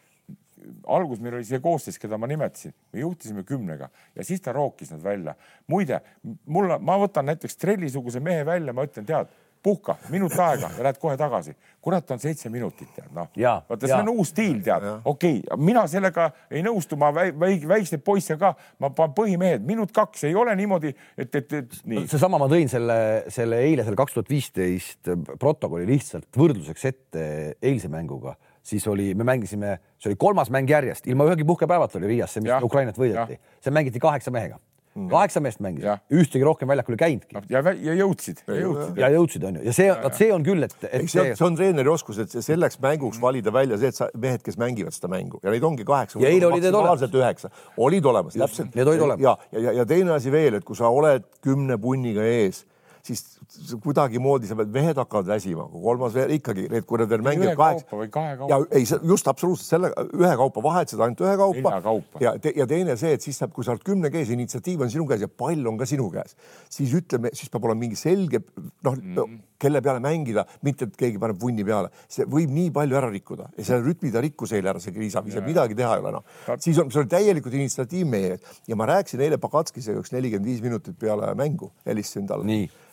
algus meil oli see koosseis, keda ma nimetasin, me juhtisime kümnega ja siis ta rookis nad välja. muide, mulle, ma võtan näiteks Trelli-suguse mehe välja, ma ütlen, tead, puhka minut aega ja lähed kohe tagasi. kurat, on seitse minutit, tead noh. vaata, see on uus stiil, tead, okei okay,, mina sellega ei nõustu, ma väi, väi, väikseid poisse ka, ma panen põhimehed, minut kaks, ei ole niimoodi, et, et, et nii. seesama ma tõin selle, selle eile, selle kaks tuhat viisteist protokolli lihtsalt võrdluseks ette eilse mänguga siis oli, me mängisime, see oli kolmas mäng järjest, ilma ühegi puhkepäevata oli Riias see, mis ja, Ukrainat võideti. see mängiti kaheksa mehega mm.. kaheksa meest mängis, ühtegi rohkem väljakul ei käinudki. ja, ja jõudsid, ja jõudsid. ja jõudsid, onju, ja see, vot see on küll, et, et see, see on treeneri oskus, et selleks mänguks valida välja see, et sa, mehed, kes mängivad seda mängu ja neid ongi kaheksa. ja eile olid need olemas. üheksa, olid olemas, täpselt. Need olid olemas. ja, ja, ja, ja teine asi veel, et kui sa oled kümne punniga ees siis kuidagimoodi sa pead, mehed hakkavad väsima, kolmas veel ikkagi, need, veel mängivad kaheksa. ja ei, just absoluutselt selle ühekaupa vahetasid ainult ühe kaupa. kaupa. ja te,, ja teine see, et siis saab, kui sa oled kümne käes, initsiatiiv on sinu käes ja pall on ka sinu käes, siis ütleme, siis peab olema mingi selge noh mm -hmm., kelle peale mängida, mitte et keegi paneb vunni peale, see võib nii palju ära rikkuda ja selle rütmi ta rikkus eile ära, see Kriisavi, midagi teha ei ole noh. siis on, see oli täielikult initsiatiiv meie ees. Ja ma rääkisin eile Pagatskisega üks nelikümmend viis minutit peale mängu, helistasin talle.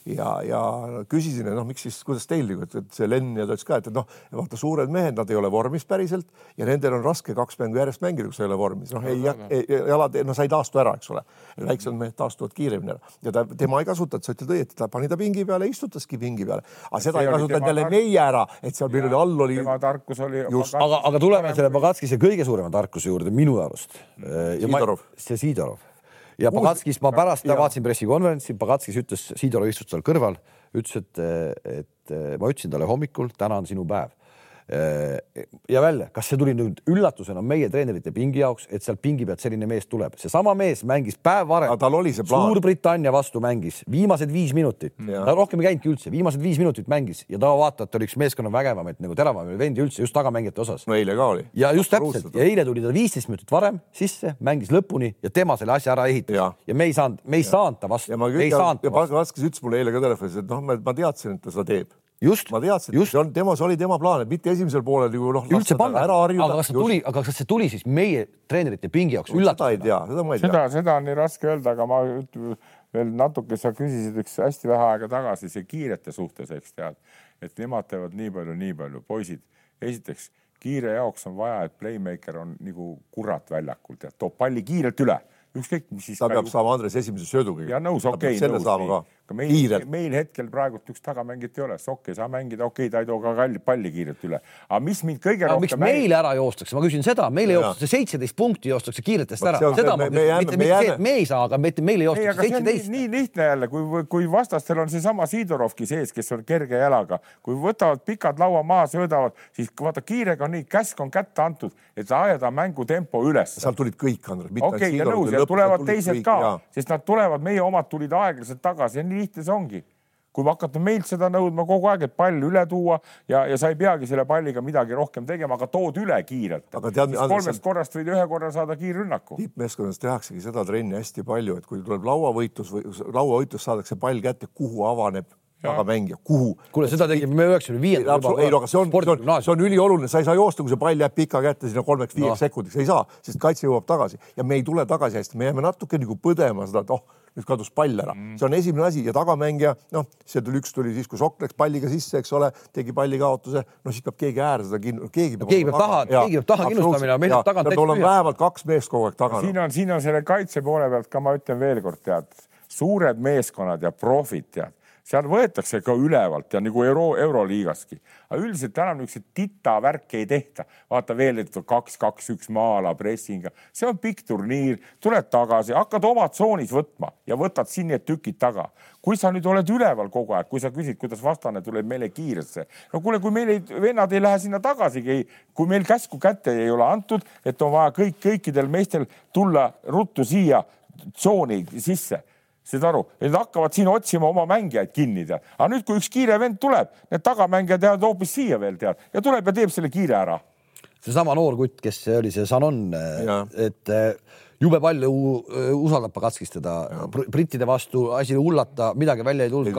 Ja, ja küsisin, et noh, miks siis, kuidas teil nagu, et see Len ja ta ütles ka, et, et noh, vaata suured mehed, nad ei ole vormis päriselt ja nendel on raske kaks mängu järjest mängida, kui sa ei ole vormis, noh ei, ei, jalad, no sa ei taastu ära, eks ole. väiksemad mehed taastuvad kiiremini ära. Ja ta, tema ei kasutanud, sa ütled õieti, ta pani ta pingi peale, istutaski pingi peale, aga seda ei kasutanud jälle meie ära, et seal meil oli all oli. tema tarkus oli. just, aga, aga tuleme selle Pagatskise kõige suurema tarkuse juurde minu arust. Sidorov. see Sidorov ja Pagatskis ma pärast ja. vaatasin pressikonverentsi, Pagatskis ütles, Siidorov istus tal kõrval, ütles, et, et ma ütlesin talle hommikul, täna on sinu päev. Ja välja, kas see tuli nüüd üllatusena meie treenerite pingi jaoks, et sealt pingi pealt selline mees tuleb, seesama mees mängis päev varem. tal oli see plaan. Suurbritannia vastu mängis viimased viis minutit, ta rohkem ei käinudki üldse, viimased viis minutit mängis ja ta vaata, et oli üks meeskonna vägevamaid nagu teravamaid vendi üldse just tagamängijate osas. no eile ka oli. ja just täpselt. Ja eile tuli ta viisteist minutit varem sisse, mängis lõpuni ja tema selle asja ära ehitas. Ja, ja me ei saanud, me ei saanud ta vastu. ja Vaskas ütles mulle eile ka telefonis, et noh, ma teadsin, et ta seda teeb just, ma teadsin, et see on, tema, see oli tema plaan, et mitte esimesel poolel ju noh. üldse panna, aga kas see tuli, aga kas see tuli siis meie treenerite pingi jaoks üllatusena? seda ei tea, seda ma ei tea. seda, seda on nii raske öelda, aga ma veel natuke, sa küsisid üks hästi vähe aega tagasi see kiirete suhtes, eks tead, et nemad teevad nii palju, nii palju, poisid. esiteks kiire jaoks on vaja, et playmaker on nagu kurat väljakul, tead, toob palli kiirelt üle ükskõik, mis siis. ta peab saama Andres esimese sööduga. ja nõus, okei okay,, nõus. Meil, meil hetkel praegult üks tagamängijat ei ole, Sokk ei saa mängida, okei okay,, ta ei too ka palli kiirelt üle. aga mis mind kõige aga rohkem. miks meile ära joostakse, ma küsin seda, meile joostakse seitseteist punkti, joostakse kiiretest ära, seda ma küsin, mitte, mitte see, et me ei saa, aga mitte meile joostakse seitseteist. nii lihtne jälle, kui, kui vastastel on seesama Sidorovki sees, kes on kerge jalaga, kui võtavad pikad laua maha, söödavad, siis vaata kiirega on nii, käsk on kätte antud, et ajada mängutempo üles. sealt tulid kõik, Andres. okei okay,, ja nõus ja tulevad teised ka, sest nad tulevad, meie omad tulid aeglaselt tagasi nii lihtne see ongi kui hakata meilt seda nõudma kogu aeg, et pall üle tuua ja, ja sa ei peagi selle palliga midagi rohkem tegema, aga tood üle kiirelt. kolmest korrast võid ühe korra saada kiirrünnaku. tippmeeskonnas tehaksegi seda trenni hästi palju, et kui tuleb lauavõitlus või lauavõitlus saadakse pall kätte, kuhu avaneb tagamängija, kuhu. kuule, seda tegime me üheksakümne viiendal. ei no aga see on, see on, see on ülioluline, sa ei saa joosta, kui see pall jääb pika kätte sinna kolmeks-viieks no. sekundiks, ei saa, sest kaitse jõuab tagasi ja me ei tule tagasi hästi, me jääme natuke nagu põdema seda, et oh, nüüd kadus pall ära mm., see on esimene asi ja tagamängija, noh, see tuli üks tuli siis, kui Sokk läks palliga sisse, eks ole, tegi pallikaotuse, no siis peab keegi äär seda kinni, keegi peab. keegi peab taha, keegi peab taha kindlustamine, meil on tagant. peab olema vähemalt kaks meest kogu aeg taga. siin on, siin on selle kaitse poole pealt ka ma ütlen veelkord, tead, suured meeskonnad ja profid, tead seal võetakse ka ülevalt ja nagu euro, euroliigaski, aga üldiselt enam niisuguseid tita värki ei tehta. vaata veel, et kaks, kaks, üks maala pressinga, see on pikk turniir, tuled tagasi, hakkad oma tsoonis võtma ja võtad siin need tükid taga. kui sa nüüd oled üleval kogu aeg, kui sa küsid, kuidas vastane tuleb meile kiiresse, no kuule, kui meil ei, vennad ei lähe sinna tagasigi, kui meil käsku kätte ei ole antud, et on vaja kõik, kõikidel meestel tulla ruttu siia tsooni sisse saad aru, need hakkavad siin otsima oma mängijaid kinni tead, aga nüüd, kui üks kiire vend tuleb, need tagamängijad jäävad hoopis siia veel tead ja tuleb ja teeb selle kiire ära. seesama noor kutt, kes oli see Sanon, et jube palju usaldab Pagatskis teda brittide vastu, asi hullata, midagi välja ei tulnud.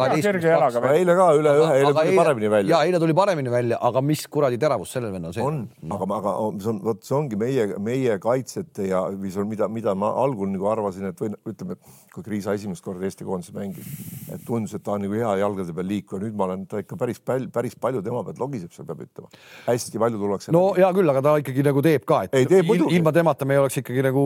eile ka üle ühe, eile tuli paremini välja. ja eile tuli paremini välja, aga mis kuradi teravus sellel vennal see on? aga, aga see on, vot see ongi meie, meie kaitsjate ja mis on, mida, mida ma algul nagu arvasin, et või ütleme, kui Kriisa esimest korda Eesti koondises mängis, et tundus, et ta on nagu hea jalgade peal liikuja, nüüd ma olen ta ikka päris palju, päris palju tema pealt logiseb seal, peab ütlema. hästi palju tullakse. no hea küll, aga ta ikkagi nagu teeb ka, et ei, teeb, ilma temata me ei oleks ikkagi nagu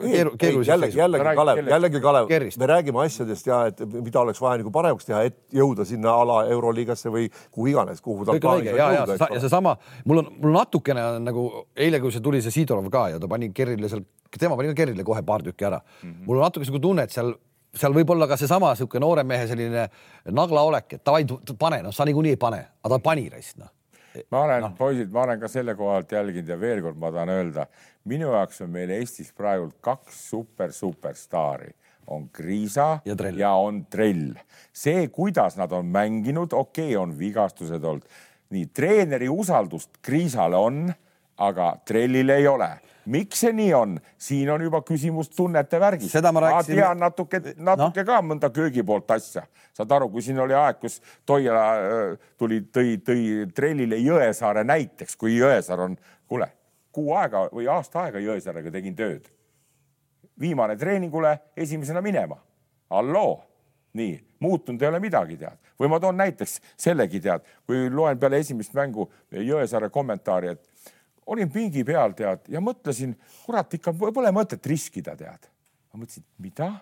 keerulises jällegi, jällegi Kalev, jällegi Kalev, me räägime asjadest ja et mida oleks vaja nagu paremaks teha, et jõuda sinna ala euroliigasse või kuhu iganes, kuhu ta plaanib jõuda. ja seesama, mul on, mul natukene nagu eile, kui see tuli see Sidorov ka ja ta pani Kerrile seal, tema pani ka Kerrile kohe paar tükki ära mm. -hmm. mul on natuke nagu tunne, et seal seal võib olla ka seesama niisugune noore mehe selline naglaolek, et davai, pane, noh, sa niikuinii ei pane, aga ta pani raisk, noh ma olen no., poisid, ma olen ka selle koha alt jälginud ja veel kord ma tahan öelda, minu jaoks on meil Eestis praegult kaks super superstaari on Kriisa ja, trell. ja on Trell. see, kuidas nad on mänginud, okei okay,, on vigastused olnud. nii treeneri usaldust Kriisale on, aga Trellil ei ole miks see nii on, siin on juba küsimus tunnete värgis. ma, ma tean natuke, natuke no. ka mõnda köögi poolt asja. saad aru, kui siin oli aeg, kus Toiala äh, tuli, tõi, tõi trellile Jõesaare näiteks, kui Jõesaar on, kuule, kuu aega või aasta aega Jõesaarega tegin tööd. viimane treeningule, esimesena minema. halloo, nii, muutunud ei ole midagi, tead. või ma toon näiteks sellegi, tead, kui loen peale esimest mängu Jõesaare kommentaari, et olin pingi peal, tead, ja mõtlesin, kurat, ikka pole mõtet riskida, tead. ma mõtlesin, mida?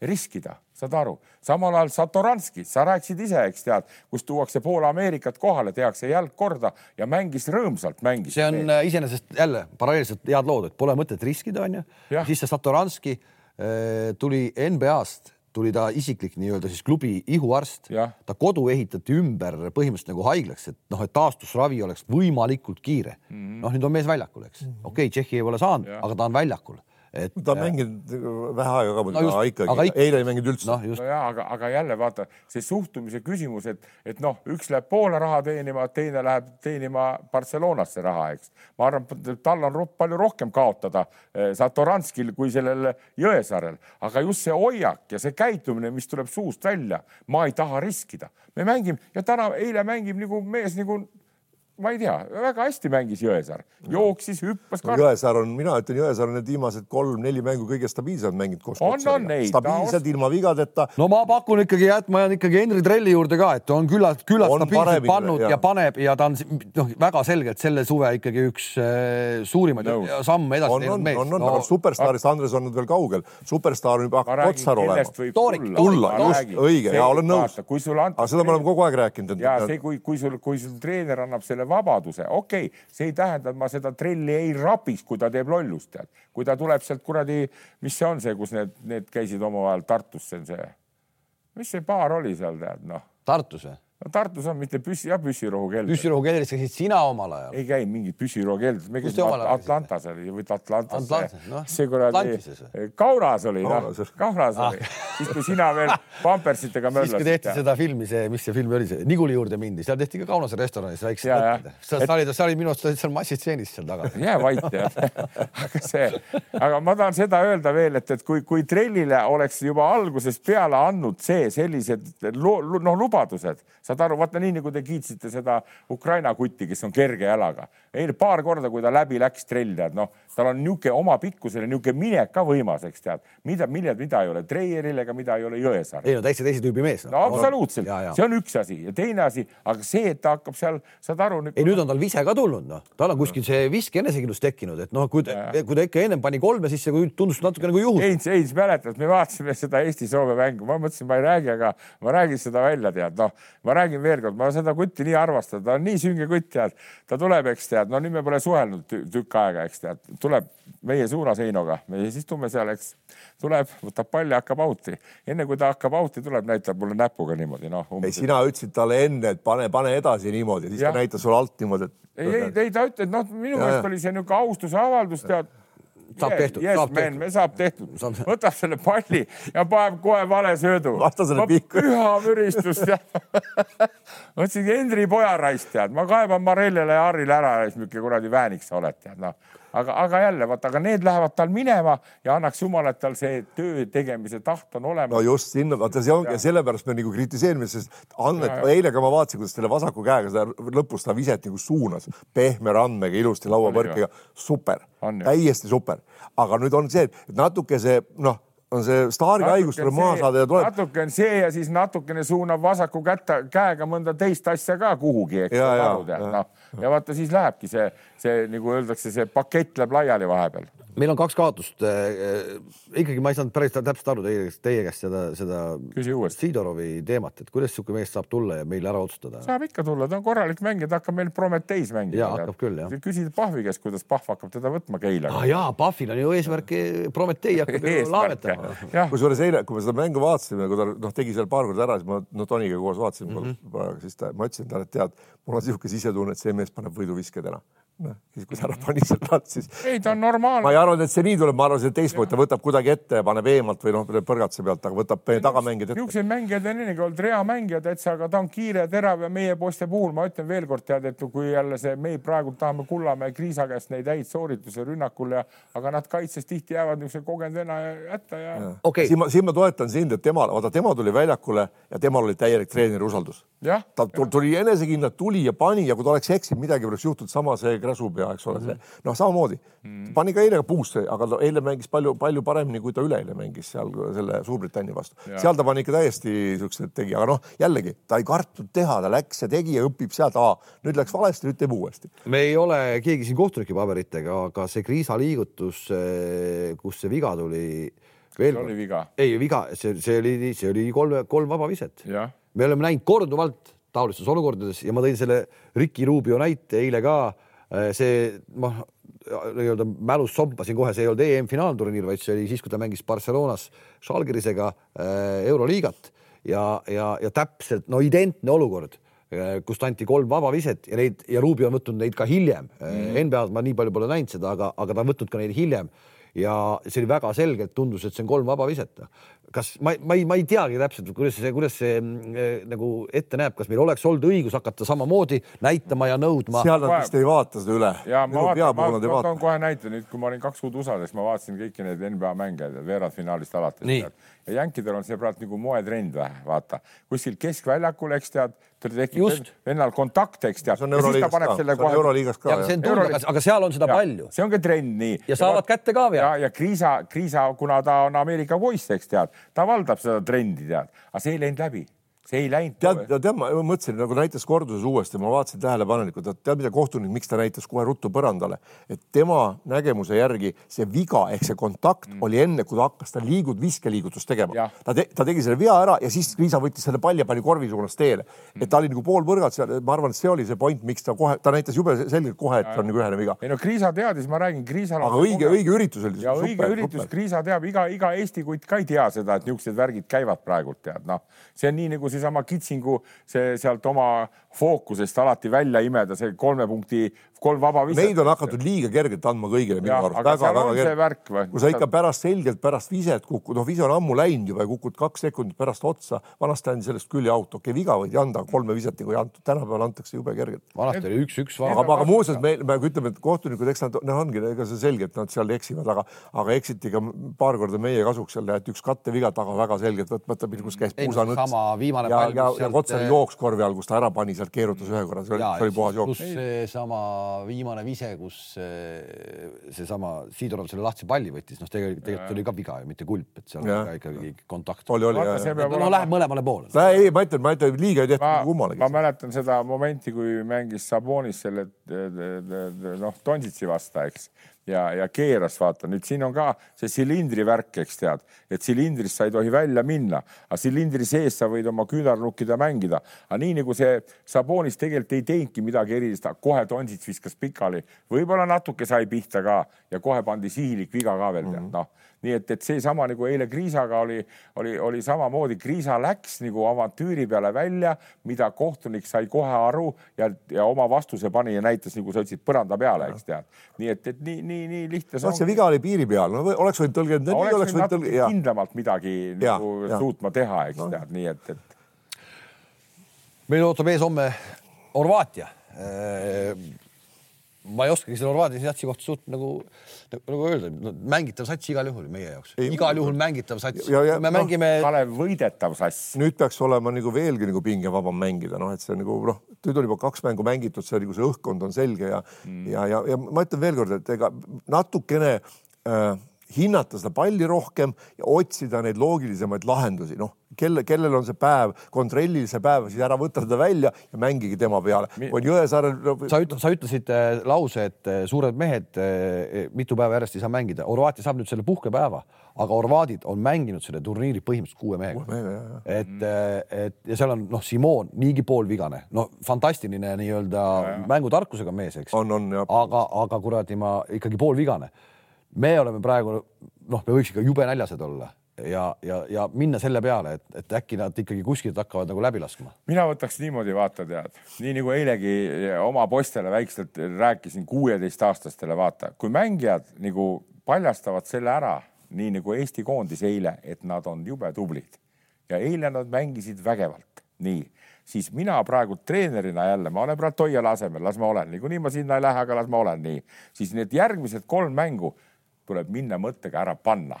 riskida, saad aru, samal ajal Satoranski, sa rääkisid ise, eks tead, kus tuuakse pool Ameerikat kohale, tehakse jalg korda ja mängis rõõmsalt, mängis. see on äh, iseenesest jälle paralleelselt head lood, et pole mõtet riskida, onju. siis see Satoranski äh, tuli NBA-st tuli ta isiklik nii-öelda siis klubi ihuarst. Ta kodu ehitati ümber põhimõtteliselt nagu haiglaks, et noh, et taastusravi oleks võimalikult kiire. Mm -hmm.. noh, nüüd on mees väljakul, eks. Mm -hmm.. okei okay,, Tšehhi ei ole saanud, aga ta on väljakul et. ta on mänginud vähe aega ka muidugi No no, ikkagi aga ikka- eile ei mänginud üldse noh, just no ja aga, aga jälle vaata see suhtumise küsimus, et, et noh, üks läheb Poola raha teenima, teine läheb teenima Barcelonasse raha, eks. ma arvan, et tal on palju rohkem kaotada eh, Satoranskil kui sellel Jõesaarel, aga just see hoiak ja see käitumine, mis tuleb suust välja, ma ei taha riskida. me mängime ja täna, eile mängib nagu mees nagu ma ei tea, väga hästi mängis Jõesaar, jooksis, hüppas no,. Jõesaar on, mina ütlen, Jõesaar on need viimased kolm-neli mängu kõige stabiilsemalt mänginud koos On, on, ei, stabiilselt ta- ilma vigadeta no ma pakun ikkagi jah, et ma jään ikkagi Henri Trelli juurde ka, et on küllalt, küllalt On stabiilselt pannud ja. ja paneb ja ta on noh, väga selgelt selle suve ikkagi üks äh, suurimaid Nõus. samme edasi on, teinud mees. on, on no,, aga superstaarist Andres on nüüd veel kaugel, superstaar on juba hakanud otsar olema tulla. just, õige, jaa, olen nõus. aga seda me oleme kogu aeg rääkinud, ja see, kui, kui sul, kui sul treener annab selle vabaduse, okei okay,, see ei tähenda, et ma seda trelli ei rapiks, kui ta teeb lollust, tead. kui ta tuleb sealt kuradi, mis see on see, kus need, need käisid omavahel Tartus, see on see, mis see baar oli seal, tead, noh. Tartus või? No Tartus on mitte püssi, jah, püssirohu kell. püssirohu keldris käisid sina omal ajal. ei käinud mingit püssirohu keldrit, me käisime Atlantas oli või Atlantas Atlantas,, noh. see kuradi või?, Kaunas oli, noh Kaunas oli., oli, siis kui sina veel pampersitega siis kui tehti seda filmi, see, mis see film oli, see Niguli juurde mindi, seal tehti ka Kaunase restoranis Ja, ja. mõtted. sa olid, sa olid minu arust olid seal massitseenis seal taga. jää vait tead. aga see, aga ma tahan seda öelda veel, et, et kui, kui trellile oleks juba algusest peale andnud see sellised lo- lo- noh, lubadused, saad aru, vaata nii nagu te kiitsite seda Ukraina kutti, kes on kerge jalaga. Eile paar korda, kui ta läbi läks trell, tead noh, tal on niisugune oma pikkusele niisugune minek ka võimas, eks tead, mida, mida, mida ei ole? Treieril ega mida ei ole? Jõesaarel. ei no täitsa teise tüübi mees no absoluutselt, Ja, ja. see on üks asi. Ja teine asi, aga see, et ta hakkab seal, saad aru. ei, nüüd on tal vise ka tulnud, noh, tal on kuskil see viske enesekindlus tekkinud, et noh, kui ta, kui ta ikka ennem pani kolme sisse, kui tundus natuke nagu juhus. Heinz, Heinz mäletad, me vaatasime seda Eesti-Soome mängu, ma mõtlesin, ma ei räägi, aga ma räägin seda välja, tead, noh, ma räägin veel kord, ma seda kutti nii armastan, ta on nii sünge kutt, tead, ta tuleb, eks tead, no nüüd me pole suhelnud tü- tükk aega, eks tead, tuleb meie suunas Heinoga, me siis istume seal, eks tuleb, võtab palli, hakkab out'i, enne kui ta hakkab out'i tuleb, näitab mulle näpuga niimoodi, noh. ei, sina ütlesid talle enne, et pane, pane edasi niimoodi, siis Jah. ta näitas sulle alt niimoodi, et ei, ei, ei ta ütleb, noh, minu Ja, meelest ja. oli see niisugune austuse avaldus, tead. Saab tehtud, yes, saab man, tehtud. me saab tehtud Saab-, võtab selle palli ja paneb kohe vale söödu. Vastasele pihku. püha müristus tead. mõtlesin, Hendri pojaraisk tead, ma kaeban Marellele ja Harrile ära, niisugune kuradi väänik sa oled tead noh. aga, aga jälle vaata, aga need lähevad tal minema ja annaks jumal, et tal see töö tegemise taht on olemas. No just sinna, vaata see ongi ja. sellepärast me nagu kritiseerime, sest Annet, eile ka ma vaatasin, kuidas selle vasaku käega seda lõpus ta viset nagu suunas pehme randmega ilusti lauapõrkega, super. Täiesti super, aga nüüd on see, et natuke see noh, on see staari haigus tuleb maha saada ja tuleb natuke on see ja siis natukene suunab vasaku kätte, käega mõnda teist asja ka kuhugi, eks noh, ja vaata siis lähebki see, see nagu öeldakse, see pakett läheb laiali vahepeal. meil on kaks kaotust. ikkagi ma ei saanud päris täpselt aru teie, teie käest seda, seda. Sidorovi teemat, et kuidas niisugune mees saab tulla ja meil ära otsustada. saab ikka tulla, ta on korralik mängija, ta hakkab meil Prometheis mängima. Jaa, hakkab küll, jah. küsid Pahvi käest, kuidas Pahv hakkab teda võtma ah Keilaga. jaa, Pahvil on ju eesmärk, Prometee hakkab ju laevetama. kusjuures eile, kui me seda mängu vaatasime, kui ta noh, tegi seal paar korda ära, siis ma no Toniga koos vaatasime mm, -hmm. siis ta, ma ütlesin talle, et tead, mul on niisugune sisetunne, et see mees paneb võiduviske täna. noh, siis kui ta ära pani selle alt, siis ei ta on ma normaalne ei. arvanud, et see nii tuleb, ma arvasin, et teistmoodi, ta võtab kuidagi ette ja paneb eemalt või noh, põrgatuse pealt, aga võtab tagamängijad ette. niisuguseid mängijaid on ennegi olnud, rea mängija täitsa, aga ta on kiire ja terav ja meie poiste puhul ma ütlen veel kord tead, et kui jälle see, me praegu tahame Kullamäe Kriisa käest neid häid sooritusi rünnakul ja, aga nad kaitses tihti jäävad niisuguse kogenud vena hätta ja, ja. okei siin ma, siin ma toetan sind, et tema, vaata tema tuli väljakule ja temal oli täielik treeneri usaldus. ta tul- tuli enesekindlalt, tuli ja pani ja kui ta oleks eksinud, midagi oleks juhtunud, sama see Kräsupea, eks ole, see noh, samamoodi mm. pani ka eile puusse, aga ta eile mängis palju-palju paremini, kui ta üleeile mängis seal selle Suurbritannia vastu. seal ta pani ikka täiesti siukseid tegi, aga noh, jällegi ta ei kartnud teha, ta läks ja tegi ja õpib sealt, nüüd läks valesti, nüüd teeb uuesti. me ei ole keegi siin kohtunike paberitega, aga see Kriisa liigutus, kus see viga tuli. veel oli viga. ei, viga, see, see oli, see oli kolm, kolm vaba viset. me oleme näinud korduvalt taolistes olukordades ja ma tõin selle Ricky Rubio näite eile ka. See noh, nii-öelda mälus sompasin kohe, see ei olnud EM-finaalturniir, vaid see oli siis, kui ta mängis Barcelonas Žalgirisega äh, Euroliigat. Ja, ja, ja täpselt no identne olukord äh, kust anti kolm vabaviset ja neid ja Rubio on võtnud neid ka hiljem. Mm.. NBA-s ma nii palju pole näinud seda, aga, aga ta on võtnud ka neid hiljem ja see oli väga selgelt tundus, et see on kolm vabaviset kas ma, ma ei, ma ei teagi täpselt, kuidas see, kuidas see äh, nagu ette näeb, kas meil oleks olnud õigus hakata samamoodi näitama ja nõudma? seal nad vist ei vaata seda üle. ja ma vaatan, ma, ma, ma toon kohe näite. Nüüd, kui ma olin kaks kuud USA-s, ma vaatasin kõiki neid NBA mänge veerandfinaalist alates. ja jänkidel on see praegu nagu moetrend vaata. Kuskil keskväljakul, eks tead, tekib vennal kontakt, eks tead. see on Euroliigas ka. Euroliigas... aga seal on seda ja, palju. see on ka trend nii. ja saavad ja, kätte ka veel. ja, ja Kriisa, Kriisa, kuna ta on Ameerika poiss, eks tead, ta valdab seda trendi, tead, aga see ei läinud läbi see ei läinud. tead, tead, ma mõtlesin nagu näitas korduses uuesti, ma vaatasin tähelepanelikult, et tead, mida kohtunik, miks ta näitas kohe ruttu põrandale, et tema nägemuse järgi see viga ehk see kontakt mm. oli enne, kui ta hakkas, ta liigud viskeliigutust tegema. ta te,, ta tegi selle vea ära ja siis Liisa võttis selle palli, pani korvi suunas teele mm.. et ta oli nagu pool põrgat seal, ma arvan, et see oli see point, miks ta kohe, ta näitas jube selgelt kohe, et ja, on nagu ühene viga. ei no Kriisa teadis, ma räägin, Kriisal. aga õige, õige üritus oli. ja õige super, üritus, Kriisa teab, iga, iga Eesti kutt ka ei tea seda, et niisugused värgid käivad praegult tead, noh, see on nii nagu seesama kitsingu see sealt oma fookusest alati välja imeda, see kolme punkti, kolm vaba viset. Neid on hakatud liiga kergelt andma kõigile minu arust. väga-väga kergelt. kui sa ikka pärast selgelt pärast viset kukud, noh, vise on ammu läinud juba ja kukud kaks sekundit pärast otsa. vanasti andis sellest küll ja out, okei okay,, viga võid anda, kolme viset nagu ei antud, tänapäeval antakse jube kergelt. vanasti oli üks-üks. aga, aga muuseas me, me ütleme, et kohtunikud, eks nad, noh, ongi, ega see selge, et nad seal eksivad, aga, aga eksiti ka paar korda meie kasuks seal, et üks katteviga taga väga selgelt võtmata, kus käis puusanõts. sama viimane pall. ja, ja, ja Kotsari jooks korvi all, kus ta ära pani, sealt keerutas ühe korra, see oli, see oli puhas jooks. pluss seesama viimane vise, kus seesama Siidorov selle lahtise palli võttis, noh, tegelikult, tegelikult oli ka viga ju, mitte kulp, et seal ja. oli ka ikkagi kontakt. oli, oli jah. no läheb mõlemale poole. ei, ma ütlen, ma ütlen, liiga ei tehtud kummalegi. ma mäletan seda momenti, kui mängis Sabonis selle noh, Donsitsi vasta, eks ja, ja keeras, vaata. Nüüd siin on ka see silindri värk, eks tead, et silindrist sa ei tohi välja minna, aga silindri sees sa võid oma küünarnukkida mängida. aga nii nagu see Sabonis tegelikult ei teinudki midagi erilist, kohe Tonsits viskas pikali, võib-olla natuke sai pihta ka ja kohe pandi sihilik viga ka veel mm -hmm. noh nii et, et seesama nagu eile Kriisaga oli, oli, oli samamoodi, Kriisa läks nagu avantüüri peale välja, mida kohtunik sai kohe aru ja, ja oma vastuse pani ja näitas, nagu sa ütlesid, põranda peale, eks tead. nii et, et nii, nii, nii lihtne see on. see viga oli piiri peal, no oleks võinud tõlgendada nii, oleks võinud tõlgendada. kindlamalt midagi ja, nagu ja. suutma teha, eks no. tead, nii et, et. meil ootab ees homme Horvaatia ma ei oskagi selle Horvaatia satsi kohta suht nagu, nagu öelda no,, mängitav sats igal juhul meie jaoks, igal juhul mängitav sats. me no, mängime. Kalev võidetav sass. nüüd peaks olema nagu veelgi nagu pingevabam mängida, noh, et see nagu noh, nüüd on juba kaks mängu mängitud, see nagu see õhkkond on selge ja mm., ja, ja, ja ma ütlen veelkord, et ega natukene äh, hinnata seda palli rohkem ja otsida neid loogilisemaid lahendusi, noh, kelle, kellel on see päev, kontrolli see päev, siis ära võta teda välja ja mängige tema peale. on Jõesaarel no.... sa üt-, sa ütlesid äh, lause, et äh, suured mehed äh, mitu päeva järjest ei saa mängida. Horvaatia saab nüüd selle puhkepäeva, aga horvaadid on mänginud selle turniiri põhimõtteliselt kuue mehega. et, et ja seal on noh, Simon niigi poolvigane, no fantastiline nii-öelda mängutarkusega mees, eks. aga, aga kuradi ma ikkagi poolvigane me oleme praegu noh, me võiks ikka jube näljased olla ja, ja, ja minna selle peale, et, et äkki nad ikkagi kuskilt hakkavad nagu läbi laskma. mina võtaks niimoodi vaata tead, nii nagu eilegi oma poistele väikselt rääkisin kuueteistaastastele, vaata, kui mängijad nagu paljastavad selle ära, nii nagu Eesti koondis eile, et nad on jube tublid. Ja eile nad mängisid vägevalt, nii. Siis mina praegu treenerina jälle, ma olen praegu Toiala asemel, las ma olen, niikuinii ma sinna ei lähe, aga las ma olen. Nii, siis need järgmised kolm mängu tuleb minna mõttega ära panna.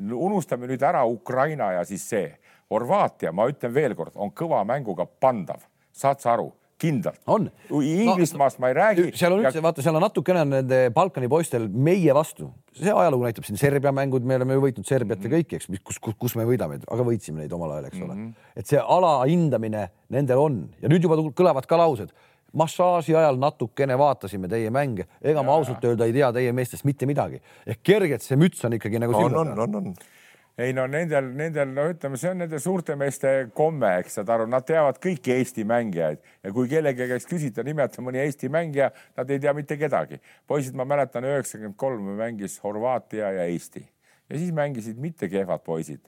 unustame nüüd ära Ukraina ja siis see. Horvaatia, ma ütlen veelkord, on kõva mänguga pandav, saad sa aru? kindlalt. on. Inglismaast no, ma ei räägi. seal on üldse ja..., vaata, seal on natukene nende Balkani poistel meie vastu, see ajalugu näitab siin Serbia mängud, me oleme ju võitnud Serbiat mm -hmm. ja kõiki, eks, kus, kus, kus me võidame, aga võitsime neid omal ajal, eks ole mm. -hmm. et see alahindamine nendel on ja nüüd juba kõlavad ka laused massaaži ajal natukene vaatasime teie mänge, ega ja, ma ausalt öelda ei tea teie meestest mitte midagi. ehk kergelt see müts on ikkagi nagu on, on, on, on ei no nendel, nendel, no ütleme, see on nende suurte meeste komme, eks saad aru, nad teavad kõiki Eesti mängijaid ja kui kellegi käest küsida, nimeta mõni Eesti mängija, nad ei tea mitte kedagi. poisid, ma mäletan üheksakümmend kolm mängis Horvaatia ja Eesti ja siis mängisid mitte kehvad poisid.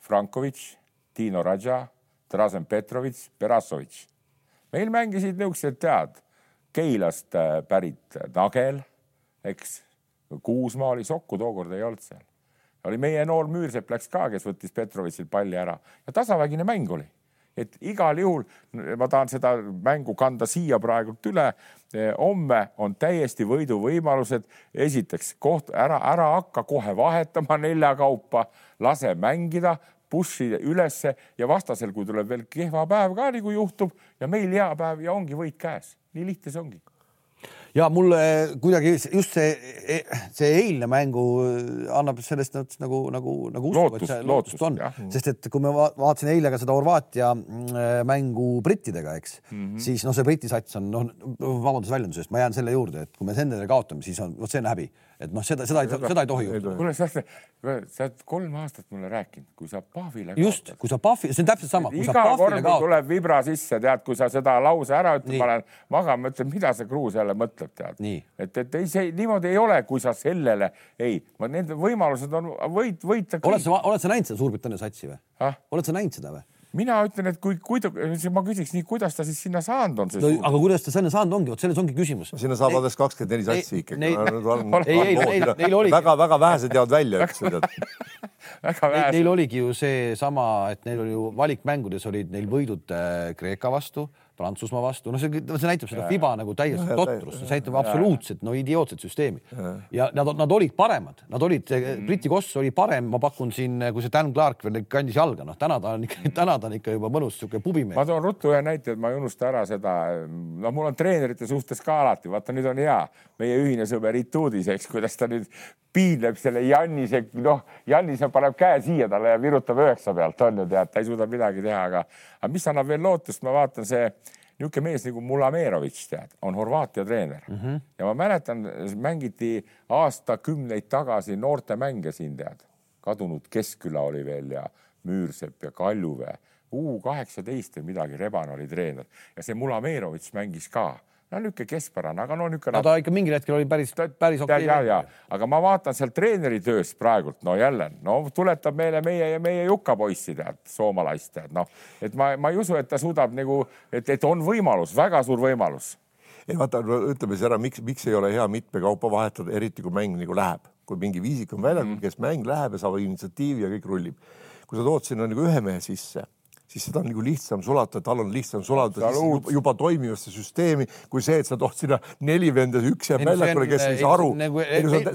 Frankovitš, Tiino Radža, Drazen Petrovitš, Berasovitš. Meil mängisid niisugused, tead, Keilast pärit Nagel, eks, Kuusmaa oli, Sokku tookord ei olnud seal oli meie noor Müürsepp läks ka, kes võttis Petrovitšilt palli ära ja tasavägine mäng oli. et igal juhul ma tahan seda mängu kanda siia praegult üle. homme on täiesti võiduvõimalused. esiteks koht ära, ära hakka kohe vahetama nelja kaupa, lase mängida, push'i ülesse ja vastasel, kui tuleb veel kehva päev ka nagu juhtub ja meil hea päev ja ongi võit käes. nii lihtne see ongi. Ja mulle kuidagi just see, see eilne mängu annab sellest nagu, nagu, nagu usku, et see lootust on, sest et kui ma vaatasin eile ka seda Horvaatia mm, mängu brittidega, eks mm, -hmm. siis noh, see Briti sats on noh, vabandust väljenduse eest, ma jään selle juurde, et kui me nendele kaotame, siis on, vot see on häbi et noh, seda, seda ei, seda ei tohi juhtuda. kuule, sa, sa oled kolm aastat mulle rääkinud, kui sa Pahvile. just, kui sa Pahvi, see on täpselt sama. iga kord, kui tuleb vibra sisse, tead, kui sa seda lause ära ütled, ma lähen magama, mõtlen, mida see Kruus jälle mõtleb, tead. et, et ei, see niimoodi ei ole, kui sa sellele ei, need võimalused on võit, võita. oled sa, oled sa näinud seda Suurbritannia satsi või ah?? oled sa näinud seda või? Mina ütlen, et kui, kui ta, ma küsiks nii, kuidas ta siis sinna saanud on? No, aga kuidas ta sinna saanud ongi, vot selles ongi küsimus. sinna saab alles kakskümmend neli satsi ikkagi. ei, ei, neil, neil oligi. väga-väga vähesed jäävad välja, eks ju. Neil oligi ju seesama, et neil oli ju valikmängudes olid neil võidud äh, Kreeka vastu Prantsusmaa vastu, no see, see näitab seda FIBA nagu täiesti totrust, see näitab absoluutselt no idiootset süsteemi. Ja, ja nad, nad olid paremad, nad olid mm., Briti Koss oli parem, ma pakun siin, kui see Dan Clark veel kandis jalga, noh, täna ta on ikka, täna ta on ikka juba mõnus sihuke pubimees. ma toon ruttu ühe näite, et ma ei unusta ära seda, no mul on treenerite suhtes ka alati, vaata nüüd on hea, meie ühine sõber Ituudis, eks, kuidas ta nüüd piinleb selle Jannise, noh, Jannise paneb käe siia talle ja virutab üheksa pealt, on ju tead, ta ei suuda midagi teha, aga, aga mis annab veel lootust, ma vaatan see niisugune mees nagu Mulamerovitš, tead, on Horvaatia treener. Mm -hmm. ja ma mäletan, mängiti aastakümneid tagasi noortemänge siin, tead, kadunud Keskküla oli veel ja Müürsepp ja Kaljuväe, U kaheksateist või midagi, Reban oli treener. Ja see Mulamerovitš mängis ka no niisugune keskpärane, aga no niisugune. no ta ikka mingil hetkel oli päris, päris okei okay.. ja, ja, aga ma vaatan seal treeneri tööst praegult, no jälle, no tuletab meile meie ja meie Juka poissi tead, soomalaist tead, noh, et ma, ma ei usu, et ta suudab nagu, et, et on võimalus, väga suur võimalus. ei vaata, ütleme siis ära, miks, miks ei ole hea mitme kaupa vahetada, eriti kui mäng nagu läheb, kui mingi viisik on väljakul mm., kes mäng läheb ja saab initsiatiivi ja kõik rullib. kui sa tood sinna nagu ühe mehe sisse siis seda on nagu lihtsam sulatada, tal on lihtsam sulatada juba, juba toimivasse süsteemi, kui see, et sa tood sinna neli venda, üks jääb väljakule, kes ei saa aru. Nagu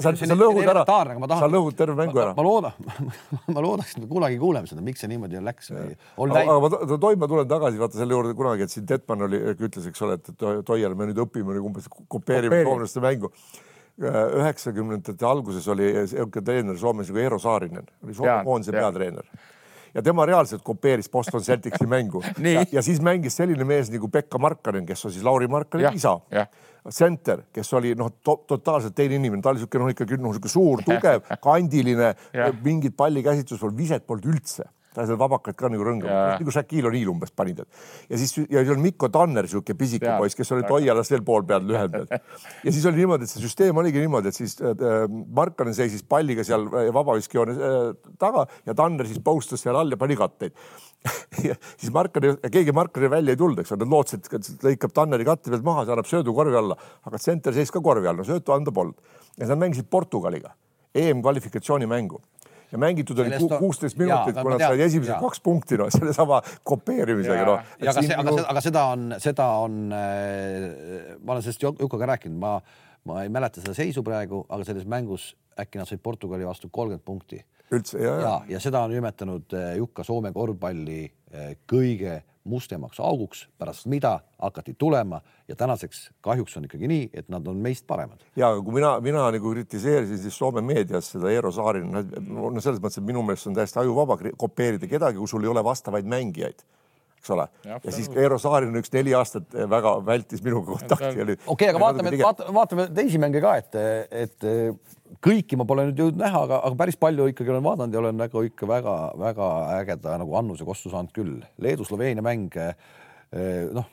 sa, sa lõhud ära, sa lõhud terve mängu ära. ma loodan, ma loodaks, et me kunagi kuuleme seda, miks see niimoodi läks. aga ma tohin, ma tulen tagasi vaata selle juurde kunagi, et siin Detman oli, ütles, eks ole, et Toial me nüüd õpime nagu umbes kopeerime soomlaste mängu üheksakümnendate alguses oli niisugune treener Soomes nagu Eero Saarinen, oli Soome koondise peatreener ja tema reaalselt kopeeris Boston Celticsi mängu. Ja, ja siis mängis selline mees nagu Pekka Markkanen, kes on siis Lauri Markkaneni isa. Center, kes oli noh to, totaalselt teine inimene, ta oli niisugune noh, ikkagi noh, niisugune suur, tugev, kandiline, mingit pallikäsitlust polnud, viset polnud üldse ta seal vabakaid ka nagu rõngab, nagu Shaquille O'Neal umbes pani tead. ja siis ja siis on Mikko Tanner, sihuke pisike poiss, kes oli Toialas veel pool peal lühem ja siis oli niimoodi, et see süsteem oligi niimoodi, et siis äh, Markanen seisis palliga seal äh, vabaviskjoone äh, taga ja Tanner siis postas seal all ja pani katteid. Ja siis Markani, keegi Markani välja ei tulnud, eks ole, nad lootsid, et lõikab Tanneri katte pealt maha, see annab söödu korvi alla, aga tsenter seis ka korvi all, no söötu anda polnud. ja nad mängisid Portugaliga EM-kvalifikatsioonimängu ja mängitud oli kuusteist minutit, kui nad said esimesed kaks punkti, noh, sellesama kopeerimisega, noh. aga see, aga, aga seda on, seda on äh,, ma olen sellest Jukoga rääkinud, ma, ma ei mäleta seda seisu praegu, aga selles mängus äkki nad said Portugali vastu kolmkümmend punkti. üldse, ja, ja, ja seda on nimetanud äh, Jukka Soome korvpalli äh, kõige mustemaks auguks, pärast mida hakati tulema ja tänaseks kahjuks on ikkagi nii, et nad on meist paremad. ja kui mina, mina nagu kritiseerisin siis Soome meedias seda Eero Saarin, no selles mõttes, et minu meelest on täiesti ajuvaba kopeerida kedagi, kui sul ei ole vastavaid mängijaid eks ole. ja siis Eero Saarinen üks neli aastat väga vältis minuga kontakti. okei okay,, aga vaatame, vaatame, vaatame teisi mänge ka, et, et kõiki ma pole nüüd jõudnud näha, aga, aga päris palju ikkagi olen vaadanud ja olen nagu ikka väga-väga ägeda nagu annuse kossu saanud küll. Leedu-Sloveenia mäng, noh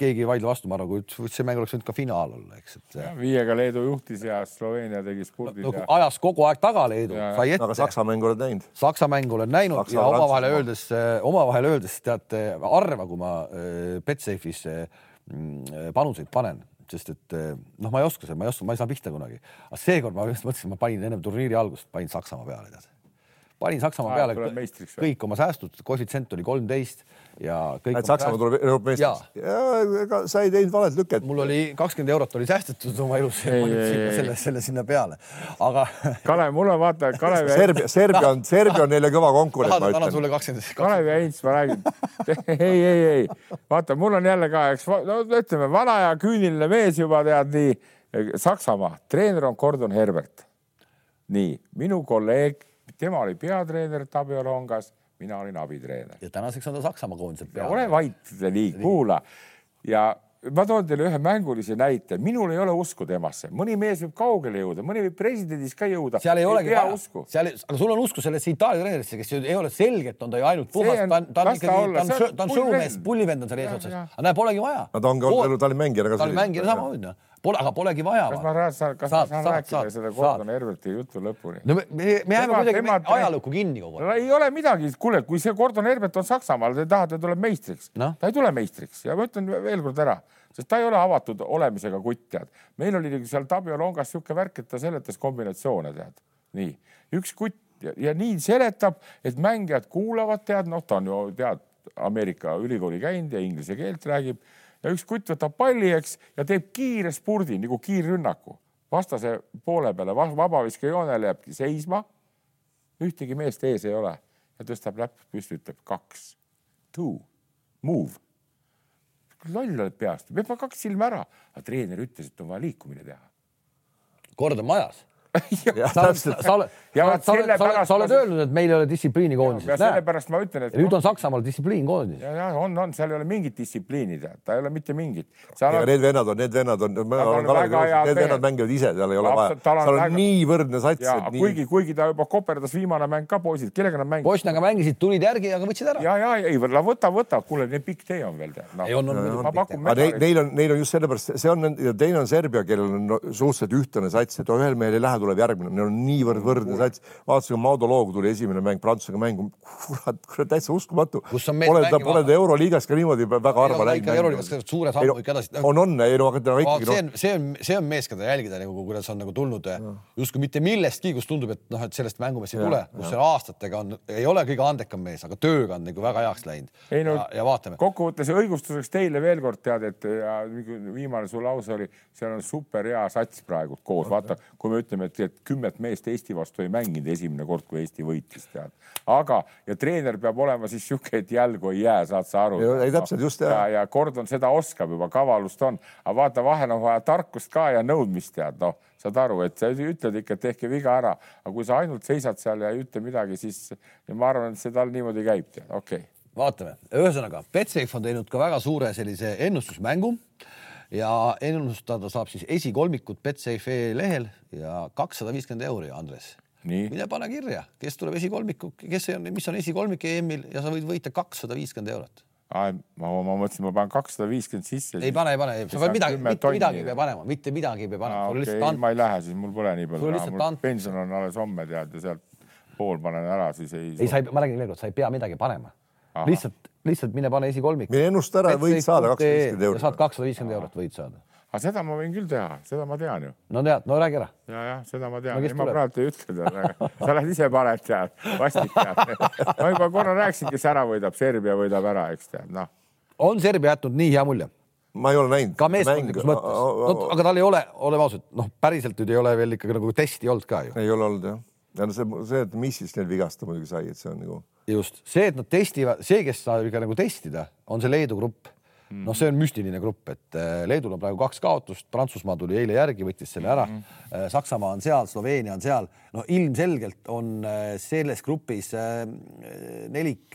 keegi ei vaidle vastu, ma arvan, kui see mäng oleks võinud ka finaal olla, eks, et. viiega Leedu juhtis ja Sloveenia tegi spurdid no, ja. ajas kogu aeg taga Leedu, sai ette. aga Saksa mängu oled näinud? Saksa mängu olen näinud Saksa ja omavahel öeldes, omavahel öeldes teate, harva, kui ma äh, Betsafe'is äh, panuseid panen sest et noh, ma ei oska seda, ma ei oska, ma ei saa pihta kunagi. aga seekord ma just mõtlesin, ma panin ennem turniiri algust, panin Saksamaa peale, tead. Panin Saksamaa peale kõik oma säästud, koefitsient oli kolmteist ja kõik. et Saksamaa tuleb Euroopa meistriks? ega sa ei teinud valet lüket. mul oli kakskümmend eurot oli säästetud oma elus. selle, selle sinna peale, aga. Kalev, mul on vaata Kalev. Serbia, Serbia on, Serbia on neile kõva konkurent, ma ütlen. sulle kakskümmend. Kalev ja Heinz, ma räägin. ei, ei, ei, vaata, mul on jälle ka, eks no ütleme, vana ja küüniline mees juba tead nii. Saksamaa treener on Gordon Herbert. nii, minu kolleeg, tema oli peatreener Tabio Longas mina olin abitreener. ja tänaseks on ta Saksamaa koondisel peal. ole vait, nii, kuula. Ja ma toon teile ühe mängulise näite, minul ei ole usku temasse, mõni mees võib kaugele jõuda, mõni võib presidendis ka jõuda. seal ei, ei olegi vaja, seal, aga sul on usku sellesse Itaalia treenerisse, kes ei ole selgelt, on ta ju ainult puhas, ta on, ta on ikkagi, ta on, ta on showmees, pullivend on seal eesotsas, aga näe, polegi vaja. no ta on ka olnud tallimängijana ka. tallimängijana samamoodi noh Pole, aga polegi vaja. kas ma saan, kas saad, ma saan saad, rääkida saad, selle Gordon Herberti jutu lõpuni? no me, me, me jääme kuidagi ajalukku kinni kogu aeg. ei ole midagi, kuule, kui see Gordon Herbert on Saksamaal, te tahate, tuleb meistriks no?. ta ei tule meistriks ja ma ütlen veel kord ära, sest ta ei ole avatud olemisega kutt, tead. meil oli seal Tabio Longas niisugune värk, et ta seletas kombinatsioone, tead. nii, üks kutt ja, ja nii seletab, et mängijad kuulavad, tead, noh, ta on ju tead Ameerika ülikooli käinud ja inglise keelt räägib ja üks kutt võtab palli, eks, ja teeb kiire spurdi nagu kiirrünnaku vastase poole peale, vabaviskejoonele jääbki seisma. ühtegi meest ees ei ole ja tõstab läpp püsti, ütleb kaks, two, move. loll oled peast, peab kaks silma ära, aga treener ütles, et on vaja liikumine teha. kord on majas sa, sa oled, sa oled, sa oled öelnud, et meil ei ole distsipliini koondises. sellepärast ma ütlen, et. nüüd on Saksamaal distsipliin koondises. ja, ja on, on, seal ei ole mingit distsipliini, tead, ta ei ole mitte mingit. On... Need vennad on, need vennad on, need vennad mängivad ise, seal ei ole vaja. seal on väga... nii võrdne sats. Nii... kuigi, kuigi ta juba koperdas viimane mäng ka poisid, kellega nad mängisid? Bosniaga mängisid, tulid järgi, aga võtsid ära. ja, ja ei, võta, võta, kuule, nii pikk tee on veel tead no.. ei on, on tee. Neil on, neil on just sellepärast, see on, teine on Serbia, kellel on suhteliselt ühtlane sats, et ühel mehel ei lähe, tuleb järgmine, neil on niivõrd võrdne sats. vaatasin, Maudo Loogu tuli esimene mäng Prantsusega mängu, kurat, kurat täitsa uskumatu. pole ta, pole ta Euroliigas ka niimoodi väga harva läinud. Euroliigas ka suure sammu ikka edasi. on, on, ei no aga ta ikkagi. see on, see on, see on mees, keda jälgida nagu, kuidas on nagu tulnud justkui mitte millestki, kus tundub, et noh, et sellest mängumeest ei tule, kus seal aastatega on, ei ole kõige andekam mees, aga tööga on nagu väga heaks läinud. No, ja, ja vaatame. kokkuvõttes õigustuseks teile veel kord tead, et ja viimane su lause oli, seal on super hea sats praegu koos, vaata, kui me ütleme, et, et kümmet meest Eesti vastu ei mänginud esimene kord, kui Eesti võitis, tead. aga, ja treener peab olema siis sihuke, et jälgu ei jää, saad sa aru? ei, täpselt just ja, ja Gordon seda oskab juba, kavalust on, aga vaata, vahel on vaja tarkust ka ja nõudmist tead, noh, saad aru, et sa ütled ikka, et tehke viga ära, aga kui sa ainult seisad seal ja ei ütle midagi, siis ma arvan, et see tal niimoodi käib, tead, okei okay. vaatame, ühesõnaga Betsafe on teinud ka väga suure sellise ennustusmängu ja ennustada saab siis esikolmikut Betsafe lehel ja kakssada viiskümmend euri, Andres. mine pane kirja, kes tuleb esikolmiku, kes on, mis on esikolmik EM-il ja sa võid võita kakssada viiskümmend eurot. Ma, ma mõtlesin, ma panen kakssada viiskümmend sisse. ei pane, ei pane, sa pead midagi, mitte midagi ei pea panema, mitte midagi ei pea panema. Okay, and... ma ei lähe, siis mul pole nii palju raha, pension on alles homme tead ja sealt pool panen ära, siis ei. ei, sa ei, ma räägin veel kord, sa ei pea midagi panema. lihtsalt lihtsalt mine pane esikolmik. mine ennusta ära, võid saada kakssada viiskümmend eurot. saad kakssada viiskümmend eurot, võid saada. aga seda ma võin küll teha, seda ma tean ju. no tead, no räägi ära. ja, jah, seda ma tean no,, ma praegu ei ütle tead, sa lähed ise paned tead, vastik tead. ma juba korra rääkisin, kes ära võidab, Serbia võidab ära, eks tead, noh. on Serbia jätnud nii hea mulje? ma ei ole näinud. ka meeskondlikus mõttes no,, aga tal ei ole, oleme ausad, noh, päriselt nüüd ei ole veel ikkagi nagu testi olnud ka ju. ei ole olnud jah ja no see, see, et missis neil vigasta muidugi sai, et see on nagu. just see, et nad testivad, see, kes saab ikka nagu testida, on see Leedu grupp mm noh, see on müstiline grupp, et äh, Leedul on praegu kaks kaotust, Prantsusmaa tuli eile järgi, võttis selle ära mm. -hmm. Saksamaa on seal, Sloveenia on seal, no ilmselgelt on äh, selles grupis nelik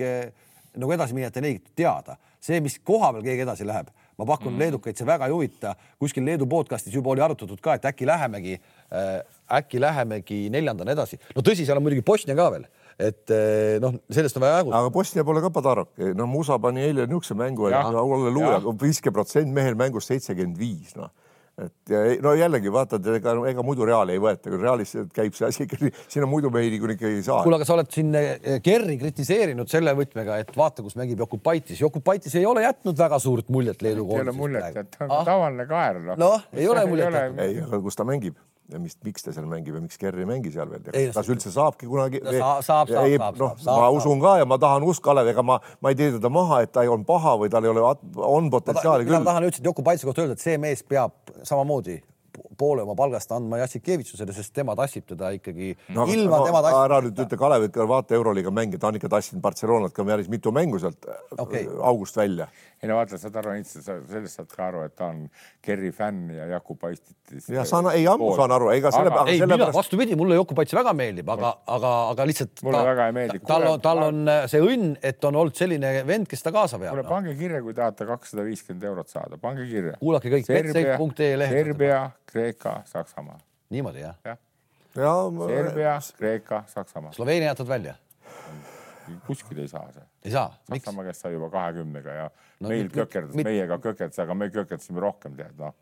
nagu edasi minna, et ei leidnud teada. see, mis koha peal keegi edasi läheb, ma pakun mm. leedukaid, see väga ei huvita. kuskil Leedu podcast'is juba oli arutatud ka, et äkki lähemegi äh,, äkki lähemegi neljandana edasi. no tõsi, seal on muidugi Bosnia ka veel et eh, noh, sellest on vaja jaguda. aga Bosnia pole ka Padarok, noh, Musa pani eile niisuguse mängu, halleluuja, viiskümmend protsenti mehel mängust seitsekümmend viis, noh et ja no jällegi vaatad, ega, ega muidu Reali ei võeta, kui Realis käib see asi ikkagi, siin on muidu mehi niikuinii ei saa. kuule, aga sa oled siin eh, Kerri kritiseerinud selle võtmega, et vaata, kus mängib Jokubaitis. Jokubaitis ei ole jätnud väga suurt muljet Leedu koondisest. ei ole muljet, et ta on ah. tavaline kaer. noh no, ei ole muljet. ei, aga kus ta mängib? Ja mis, miks ta seal mängib ja miks Kerri ei mängi seal veel? kas üldse saabki kunagi no,? saab, saab, saab, saab, noh, ma usun ka ja ma tahan usk Kalev, ega ma, ma ei tee teda maha, et ta ei olnud paha või tal ei ole, on potentsiaali küll. ma tahan üldse Joku Paitsi kohta öelda, et see mees peab samamoodi poole oma palgast andma Jassikevitsusele, sest tema tassib teda ikkagi no, ilma no, tema tassib. ära nüüd ütle Kalevit, vaata Euroliiga mänge, ta on ikka tassinud Barcelonat ka päris mitu mängu sealt okay. august välja ei no vaata, saad aru, sellest saad ka aru, et ta on Kerri fänn ja Jakub Paistit. ja saan, ei ammu saan aru, ega selle. ei, mina pärast... vastupidi, mulle Jakub Paits väga meeldib, aga, aga, aga lihtsalt. mulle ta, väga ei meeldi. tal on, tal on äh, see õnn, et on olnud selline vend, kes ta kaasa veab. kuule, pange kirja, kui tahate kakssada viiskümmend eurot saada, pange kirja. kuulake kõik betsafe.ee lehel. Serbia, Kreeka, Saksamaa. niimoodi jah? jah ja, ma... Serbia, Kreeka, Saksamaa. Sloveenia jätad välja? kuskil ei saa see. ei saa? Saksamaa käest sai juba kahekümnega ja no, meil kökerdas, meiega kökerdas, aga me kökerdasime rohkem, tead noh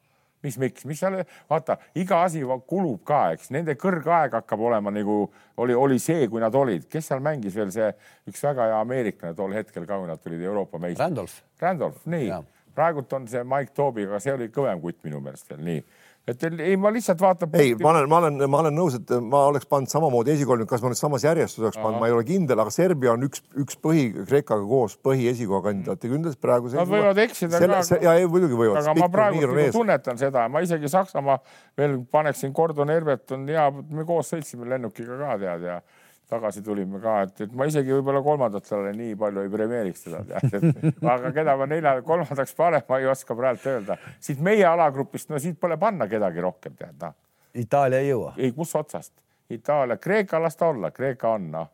mis, miks, mis seal, vaata, iga asi kulub ka, eks nende kõrgaeg hakkab olema nagu oli, oli see, kui nad olid, kes seal mängis veel see üks väga hea ameeriklane tol hetkel ka, kui nad tulid Euroopa meistrid. Randolph. Randolph, nii. praegult on see Mike Toobi, aga see oli kõvem kutt minu meelest veel nii et ei, ma lihtsalt vaatan. ei, ma olen, ma olen, ma olen nõus, et ma oleks pannud samamoodi esikolmik, kas ma nüüd samas järjestuses oleks pannud, ma ei ole kindel, aga Serbia on üks, üks põhi Kreekaga koos põhi esikoha kandidaate kündes praegu. Nad võivad eksida selle, ka. ja ei, muidugi võivad. aga ma praegu nagu tunnetan seda, ma isegi Saksamaa veel paneksin Gordon Herbert on hea, me koos sõitsime lennukiga ka tead ja tagasi tulime ka, et, et ma isegi võib-olla kolmandatele nii palju ei premeeriks teda aga keda ma nelja, kolmandaks panen, ma ei oska praegu öelda. siit meie alagrupist, no siit pole panna kedagi rohkem tead noh. Itaalia ei jõua? ei, kus otsast? Itaalia, Kreeka las ta olla, Kreeka on noh.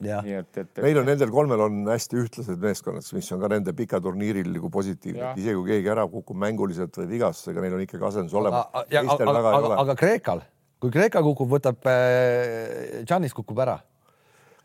nii et, et, et. meil on nendel kolmel on hästi ühtlased meeskonnad, mis on ka nende pika turniiril nagu positiivne, et isegi kui keegi ära kukub mänguliselt või vigastusega, neil on ikkagi asendus olemas. aga, aga, aga, aga Kreekal, kui Kreeka kukub, võtab äh,, Giannis kukub ära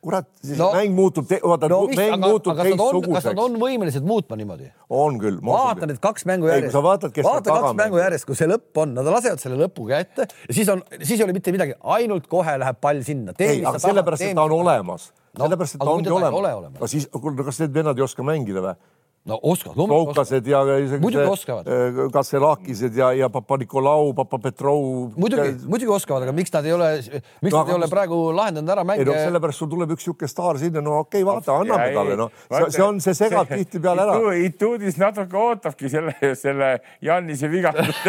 kurat, siis no, mäng muutub, vaata no, mäng aga, muutub teistsuguseks. kas nad on võimelised muutma niimoodi? on küll. vaata need kaks mängu järjest. vaata kaks mängu järjest, kui see lõpp on, nad lasevad selle lõpu kätte ja siis on, siis ei ole mitte midagi, ainult kohe läheb pall sinna. ei, aga sellepärast, et ta on olemas. sellepärast, et ta ongi olemas. aga siis, kas need vennad ei oska mängida või? No oskavad, oskavad. ja muidugi oskavad. Äh, Katselakised ja, ja Papa-Nikolau, Papa-Petrov. muidugi, muidugi oskavad, aga miks nad ei ole, miks no, nad ei ole praegu lahendanud ära mänge? No, sellepärast sul tuleb üks sihuke staar sinna, no okei okay,, vaata, anname talle, noh, see on, see segab tihtipeale ära. Ituudis natuke ootabki selle, selle Jannise vigatust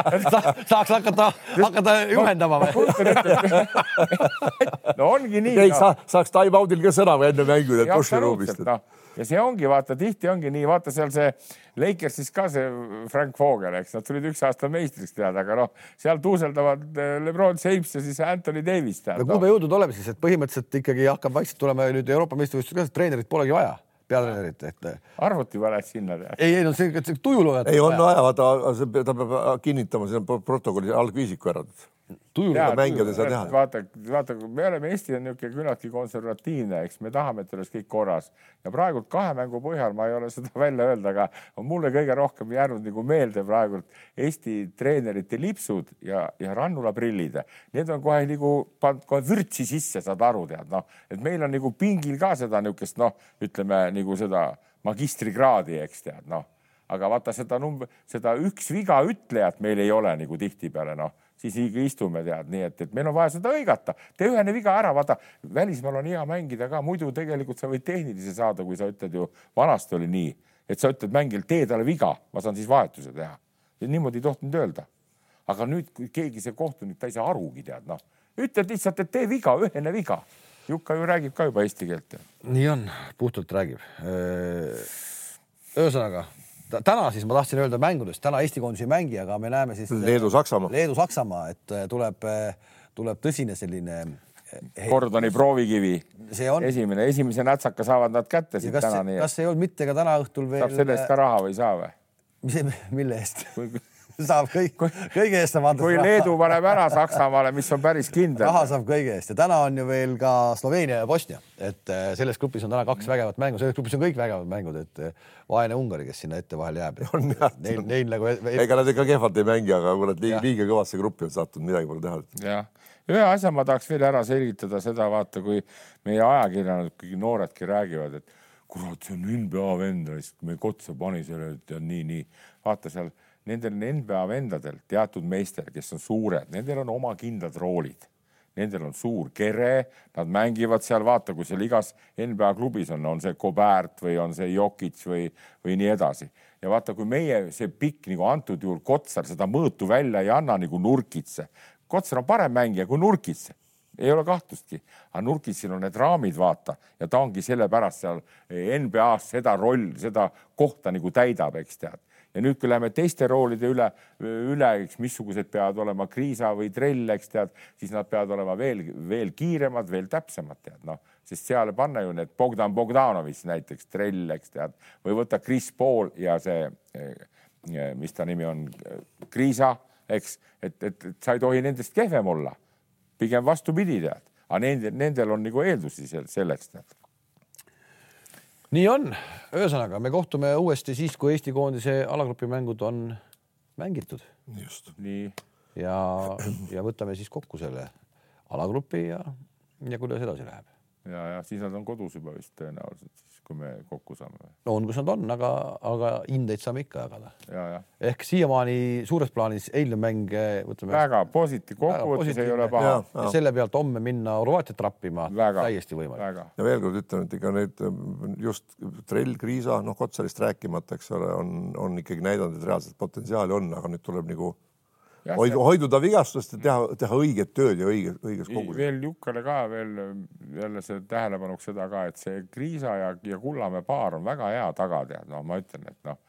saaks hakata, hakata juhendama või? no ongi nii. ei no., sa saaks time-out'il ka sõna või enne mängu, et duširuumist ja see ongi, vaata, tihti ongi nii, vaata seal see Lakersis ka see Frank Vogel, eks nad tulid üks aasta meistriks tead, aga noh, seal tuuseldavad eh, Lebron James ja siis Anthony Davis tead. no kuhu me jõudnud oleme siis, et põhimõtteliselt ikkagi hakkab vaikselt tulema nüüd Euroopa meistrivõistlused ka, treenerit polegi vaja peatreenerit, et. arvuti paned sinna. ei, ei no see, see tujulooja. ei, on vaja, vaata, ta peab kinnitama, see on protokolli algviisiku ära tujulda mängida ei saa teha. vaata, vaata, me oleme, Eesti on niisugune küllaltki konservatiivne, eks me tahame, et oleks kõik korras ja praegult kahe mängu põhjal ma ei ole seda välja öelda, aga on mulle kõige rohkem jäänud nagu meelde praegult Eesti treenerite lipsud ja, ja rannulaprillid. Need on kohe nagu pannud kohe vürtsi sisse, saad aru, tead noh, et meil on nagu pingil ka seda niisugust noh, ütleme nagu seda magistrikraadi, eks tead noh, aga vaata seda number, seda üks viga ütlejat meil ei ole nagu tihtipeale noh siis istume, tead, nii et, et meil on vaja seda hõigata. tee ühene viga ära, vaata, välismaal on hea mängida ka, muidu tegelikult sa võid tehnilise saada, kui sa ütled ju, vanasti oli nii, et sa ütled mängijal, tee talle viga, ma saan siis vahetuse teha. niimoodi ei tohtinud öelda. aga nüüd, kui keegi see kohtunik, ta ei saa arugi, tead, noh, ütled lihtsalt, et tee viga, ühene viga. Jukka ju räägib ka juba eesti keelt. nii on, puhtalt räägib. ühesõnaga täna siis ma tahtsin öelda mängudest, täna Eesti koondis ei mängi, aga me näeme siis Leedu-Saksamaa. Leedu-Saksamaa, et äh, tuleb, äh, tuleb tõsine selline Gordoni proovikivi See on- esimene, esimese nätsaka saavad nad kätte siit täna, kas ei olnud mitte ka täna õhtul veel saab selle eest ka raha või ei saa või? mis, mille eest? Saab kõik, kõige eest saab anda. kui Leedu paneb ära Saksamaale, mis on päris kindel raha, saab kõige eest ja täna on ju veel ka Sloveenia ja Bosnia, et äh, selles grupis on täna kaks vägevat mängu, selles grupis on kõik vägevad mängud, et äh, vaene Ungari, kes sinna ette vahele jääb. Neil, neil nagu ega nad ikka kehvalt ei mängi, aga kurat liiga, liiga kõvasse gruppi on sattunud, midagi pole teha. jah, ühe asja ma tahaks veel ära selgitada seda, vaata, kui meie ajakirjanikud, kõik nooredki räägivad, et kurat, see on NBA vend, me kotsa pani selle ja nii, nii. vaata seal nendel NBA vendadel, teatud meestel, kes on suured, nendel on oma kindlad roolid. Nendel on suur kere, nad mängivad seal, vaata, kui seal igas NBA klubis on, on see Gobert või on see Jokic või, või nii edasi. ja vaata, kui meie see pikk nagu antud juhul Kotsar seda mõõtu välja ei anna nagu Nurkitse. Kotsar on parem mängija kui Nurkitse ei ole kahtlustki, aga Nurkitsil on need raamid, vaata, ja ta ongi sellepärast seal NBA-s seda roll, seda kohta nagu täidab, eks tead. Ja nüüd, kui läheme teiste roolide üle, üle, eks missugused peavad olema Kriisa või Trell, eks tead, siis nad peavad olema veel, veel kiiremad, veel täpsemad, tead noh, sest seal panna ju need Bogdan Bogdanovitš näiteks, Trell, eks tead, või võtta Chris Paul ja see, mis ta nimi on, Kriisa, eks, et, et, et sa ei tohi nendest kehvem olla. Pigem vastupidi, tead, aga nendel, nendel on nagu eeldusi sel- selleks, tead. Nii on, ühesõnaga me kohtume uuesti siis, kui Eesti koondise alagrupi mängud on mängitud just. nii, ja, ja võtame siis kokku selle alagrupi ja, ja kuidas edasi läheb. ja, ja siis nad on kodus juba vist tõenäoliselt, siis kui me kokku saame. no on, kus nad on, aga, aga hindeid saame ikka jagada. ja, ja ehk siiamaani suures plaanis eilne mäng, võtame väga positiivne, kokkuvõttes ei ole paha. ja selle pealt homme minna Horvaatiat rappima, väga, täiesti võimalik. väga, ja veel kord ütlen, et ega need just Trell, Kriisa, noh, Kotsarist rääkimata, eks ole, on, on ikkagi näidanud, et reaalselt potentsiaali on, aga nüüd tuleb nagu Jah, hoidu, hoiduda vigastust ja teha, teha õiget tööd ja õige, õiges koguses. veel Jukkale ka veel jälle see tähelepanuks seda ka, et see Kriisa ja, ja Kullamäe paar on väga hea taga, tead, no ma ütlen, et noh,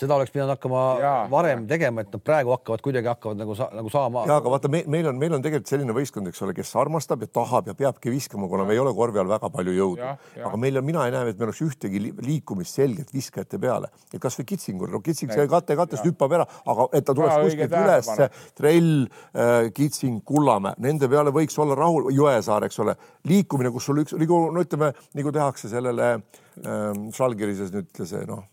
seda oleks pidanud hakkama Jaa. varem tegema, et nad praegu hakkavad kuidagi hakkavad nagu sa, nagu saama. ja aga vaata, me, meil on, meil on tegelikult selline võistkond, eks ole, kes armastab ja tahab ja peabki viskama, kuna me ei ole korvi all väga palju jõudu aga meil on, mina ei näe, et meil oleks ühtegi li- liikumist selgelt viskajate peale, et kasvõi Kitsingur, no Kitsing sai kate kattest hüppab ära, aga et ta tuleks kuskilt ülesse Trell äh,, Kitsing, Kullamäe, nende peale võiks olla rahul, Jõesaar, eks ole, liikumine, kus sul üks nagu no ütleme nagu tehakse sellele ähm, Žalgirises nüüd see noh,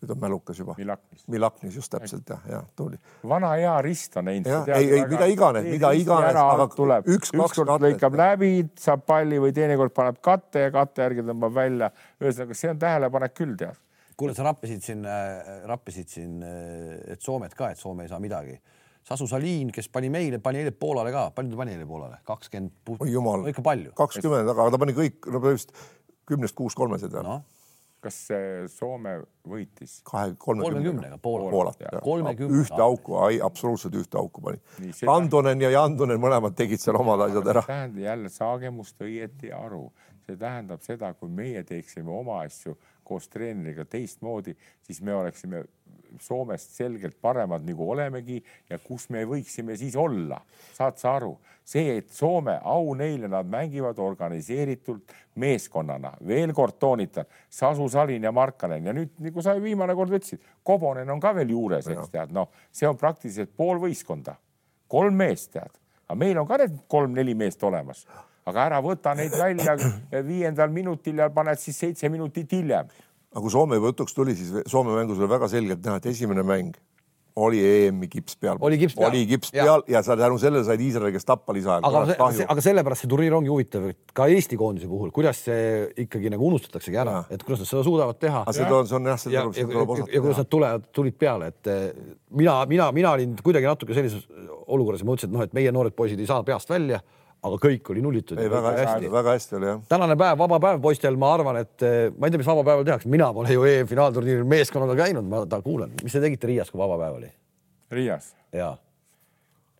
nüüd on mälukas juba. Milaknis. Milaknis just täpselt jah, jah, tubli vana hea rist on näinud. Ei- ei, mida iganes, mida iganes, aga tuleb üks- üks, katet. lõikab läbi, saab palli või teinekord paneb katte ja katte järgi tõmbab välja. ühesõnaga, see on tähelepanek küll tead. kuule, sa rappisid siin, rappisid siin, et Soomet ka, et Soome ei saa midagi. Sasu Salin, kes pani meile, pani eile Poolale ka, palju ta pani eile Poolale? kakskümmend. oi jumal no ikka palju. kakskümmend, aga ta pani kõik, no põhimõtteliselt kümnest kuus kolmesed või noh, kas Soome võitis? kahe, kolmekümnega kolmekümnega Poola. Poolat, ühte auku, absoluutselt ühte auku pani seda- Antonen ja Jantonen mõlemad tegid seal omad asjad ära. tähendab jälle, saage must õieti aru, see tähendab seda, kui meie teeksime oma asju koos treeneriga teistmoodi, siis me oleksime Soomest selgelt paremad, nagu olemegi ja kus me võiksime siis olla, saad sa aru? see, et Soome, au neile, nad mängivad organiseeritult meeskonnana, veel kord toonitan, Sasu Salin ja Markanen ja nüüd nagu sa viimane kord ütlesid, Kobonen on ka veel juures, eks tead, noh, see on praktiliselt pool võistkonda. Kolm meest tead, aga meil on ka need kolm-neli meest olemas, aga ära võta neid välja viiendal minutil ja paned siis seitse minutit hiljem. Aga kui Soome jutuks tuli, siis Soome mängus oli väga selgelt näha, et esimene mäng oli EM-i kips peal. Oli kips peal. oli kips Ja. peal ja sa tänu sellele said Iisraeli käest tappa lisaaega. aga, aga, aga sellepärast see turniir ongi huvitav, et ka Eesti koondise puhul, kuidas see ikkagi nagu unustataksegi ära et kuidas nad seda suudavad teha. seda on, see on jah, ja, tuleb, ja, seda tuleb ja, osata ja kuidas nad tulevad, tulid peale, et eh, mina, mina, mina olin kuidagi natuke sellises olukorras ja mõtlesin, et noh, et meie noored poisid ei saa peast välja, aga kõik oli nullitud. ei, väga hästi, väga hästi oli jah. tänane päev, vaba päev poistel, ma arvan, et eh, ma ei tea, mis vaba päeval tehakse, mina pole ju EM-finaalturniiril meeskonnaga käinud, ma ta kuulan, mis te tegite Riias, kui vaba päev oli? Riias, ja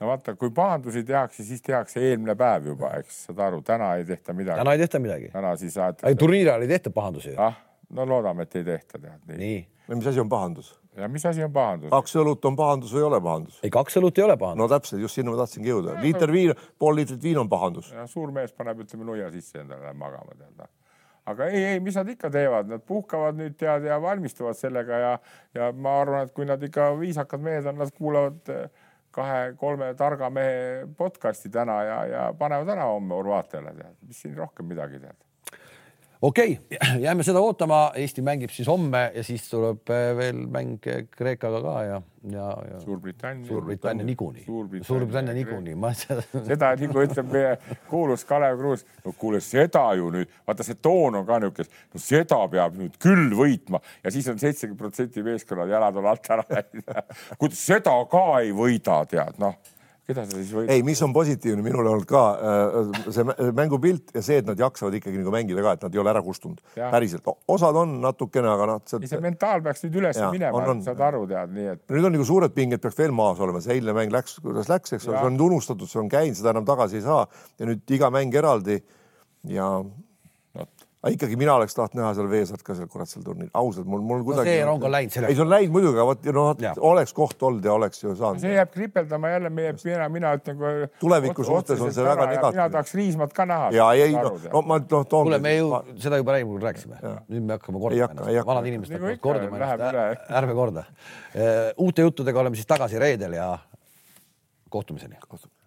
no vaata, kui pahandusi tehakse, siis tehakse eelmine päev juba, eks saad aru, täna ei tehta midagi. täna ei tehta midagi. täna siis ei aetakse, turniiri ajal ei tehta pahandusi. ah, no loodame, et ei tehta tead nii, nii.. nii, mis asi on pahandus? Ja mis asi on pahandus? kaks õlut on pahandus või ei ole pahandus? ei, kaks õlut ei ole pahandus. no täpselt, just sinna ma tahtsingi jõuda. liiter viina, pool liitrit viina on pahandus. suur mees paneb, ütleme, nuia sisse endale, läheb magama, tead. aga ei, ei, mis nad ikka teevad, nad puhkavad nüüd tead ja valmistuvad sellega ja, ja ma arvan, et kui nad ikka viisakad mehed on, nad kuulavad kahe-kolme targa mehe podcast'i täna ja, ja panevad ära homme Horvaatiale, tead, mis siin rohkem midagi tead okei okay,, jääme seda ootama. Eesti mängib siis homme ja siis tuleb äh, veel mäng Kreekaga ka ja, ja, ja. Suurbritannia. Suurbritannia niikuinii. Suurbritannia niikuinii. seda nagu ütleb meie kuulus Kalev Kruus. no kuule, seda ju nüüd, vaata see toon on ka niisugune, no seda peab nüüd küll võitma ja siis on seitsekümmend protsenti meeskonnad jalad on alt ära läinud. kuidas seda ka ei võida, tead noh keda sa siis võid? ei, mis on positiivne minul olnud ka äh, see mängupilt ja see, et nad jaksavad ikkagi nagu mängida ka, et nad ei ole ära kustunud. päriselt, osad on natukene, aga noh. see mentaal peaks nüüd üles ja, minema, saad aru, tead, nii et. nüüd on nagu suured pinged peaks veel maas olema, see eilne mäng läks, kuidas läks, eks ole, see on unustatud, see on käinud, seda enam tagasi ei saa ja nüüd iga mäng eraldi ja aga ikkagi mina oleks tahtnud näha seal Veesart ka seal kurat seal turniiril, ausalt mul, mul kuidagi no. see rong on läinud selleks. ei, see on läinud muidugi, aga vot noh, oleks koht olnud ja oleks ju saanud. see jääb kripeldama jälle meie, mina, mina ütlen, kui. tuleviku suhtes on see väga negatiivne. mina tahaks Riismat ka näha. ja ei, no, no ma noh kuule, me ju seda juba räägime, rääkisime. nüüd me hakkame kordama ennast, vanad inimesed hakkavad kordama ennast, ärme korda. uute juttudega oleme siis tagasi reedel ja kohtumiseni. kohtumiseni.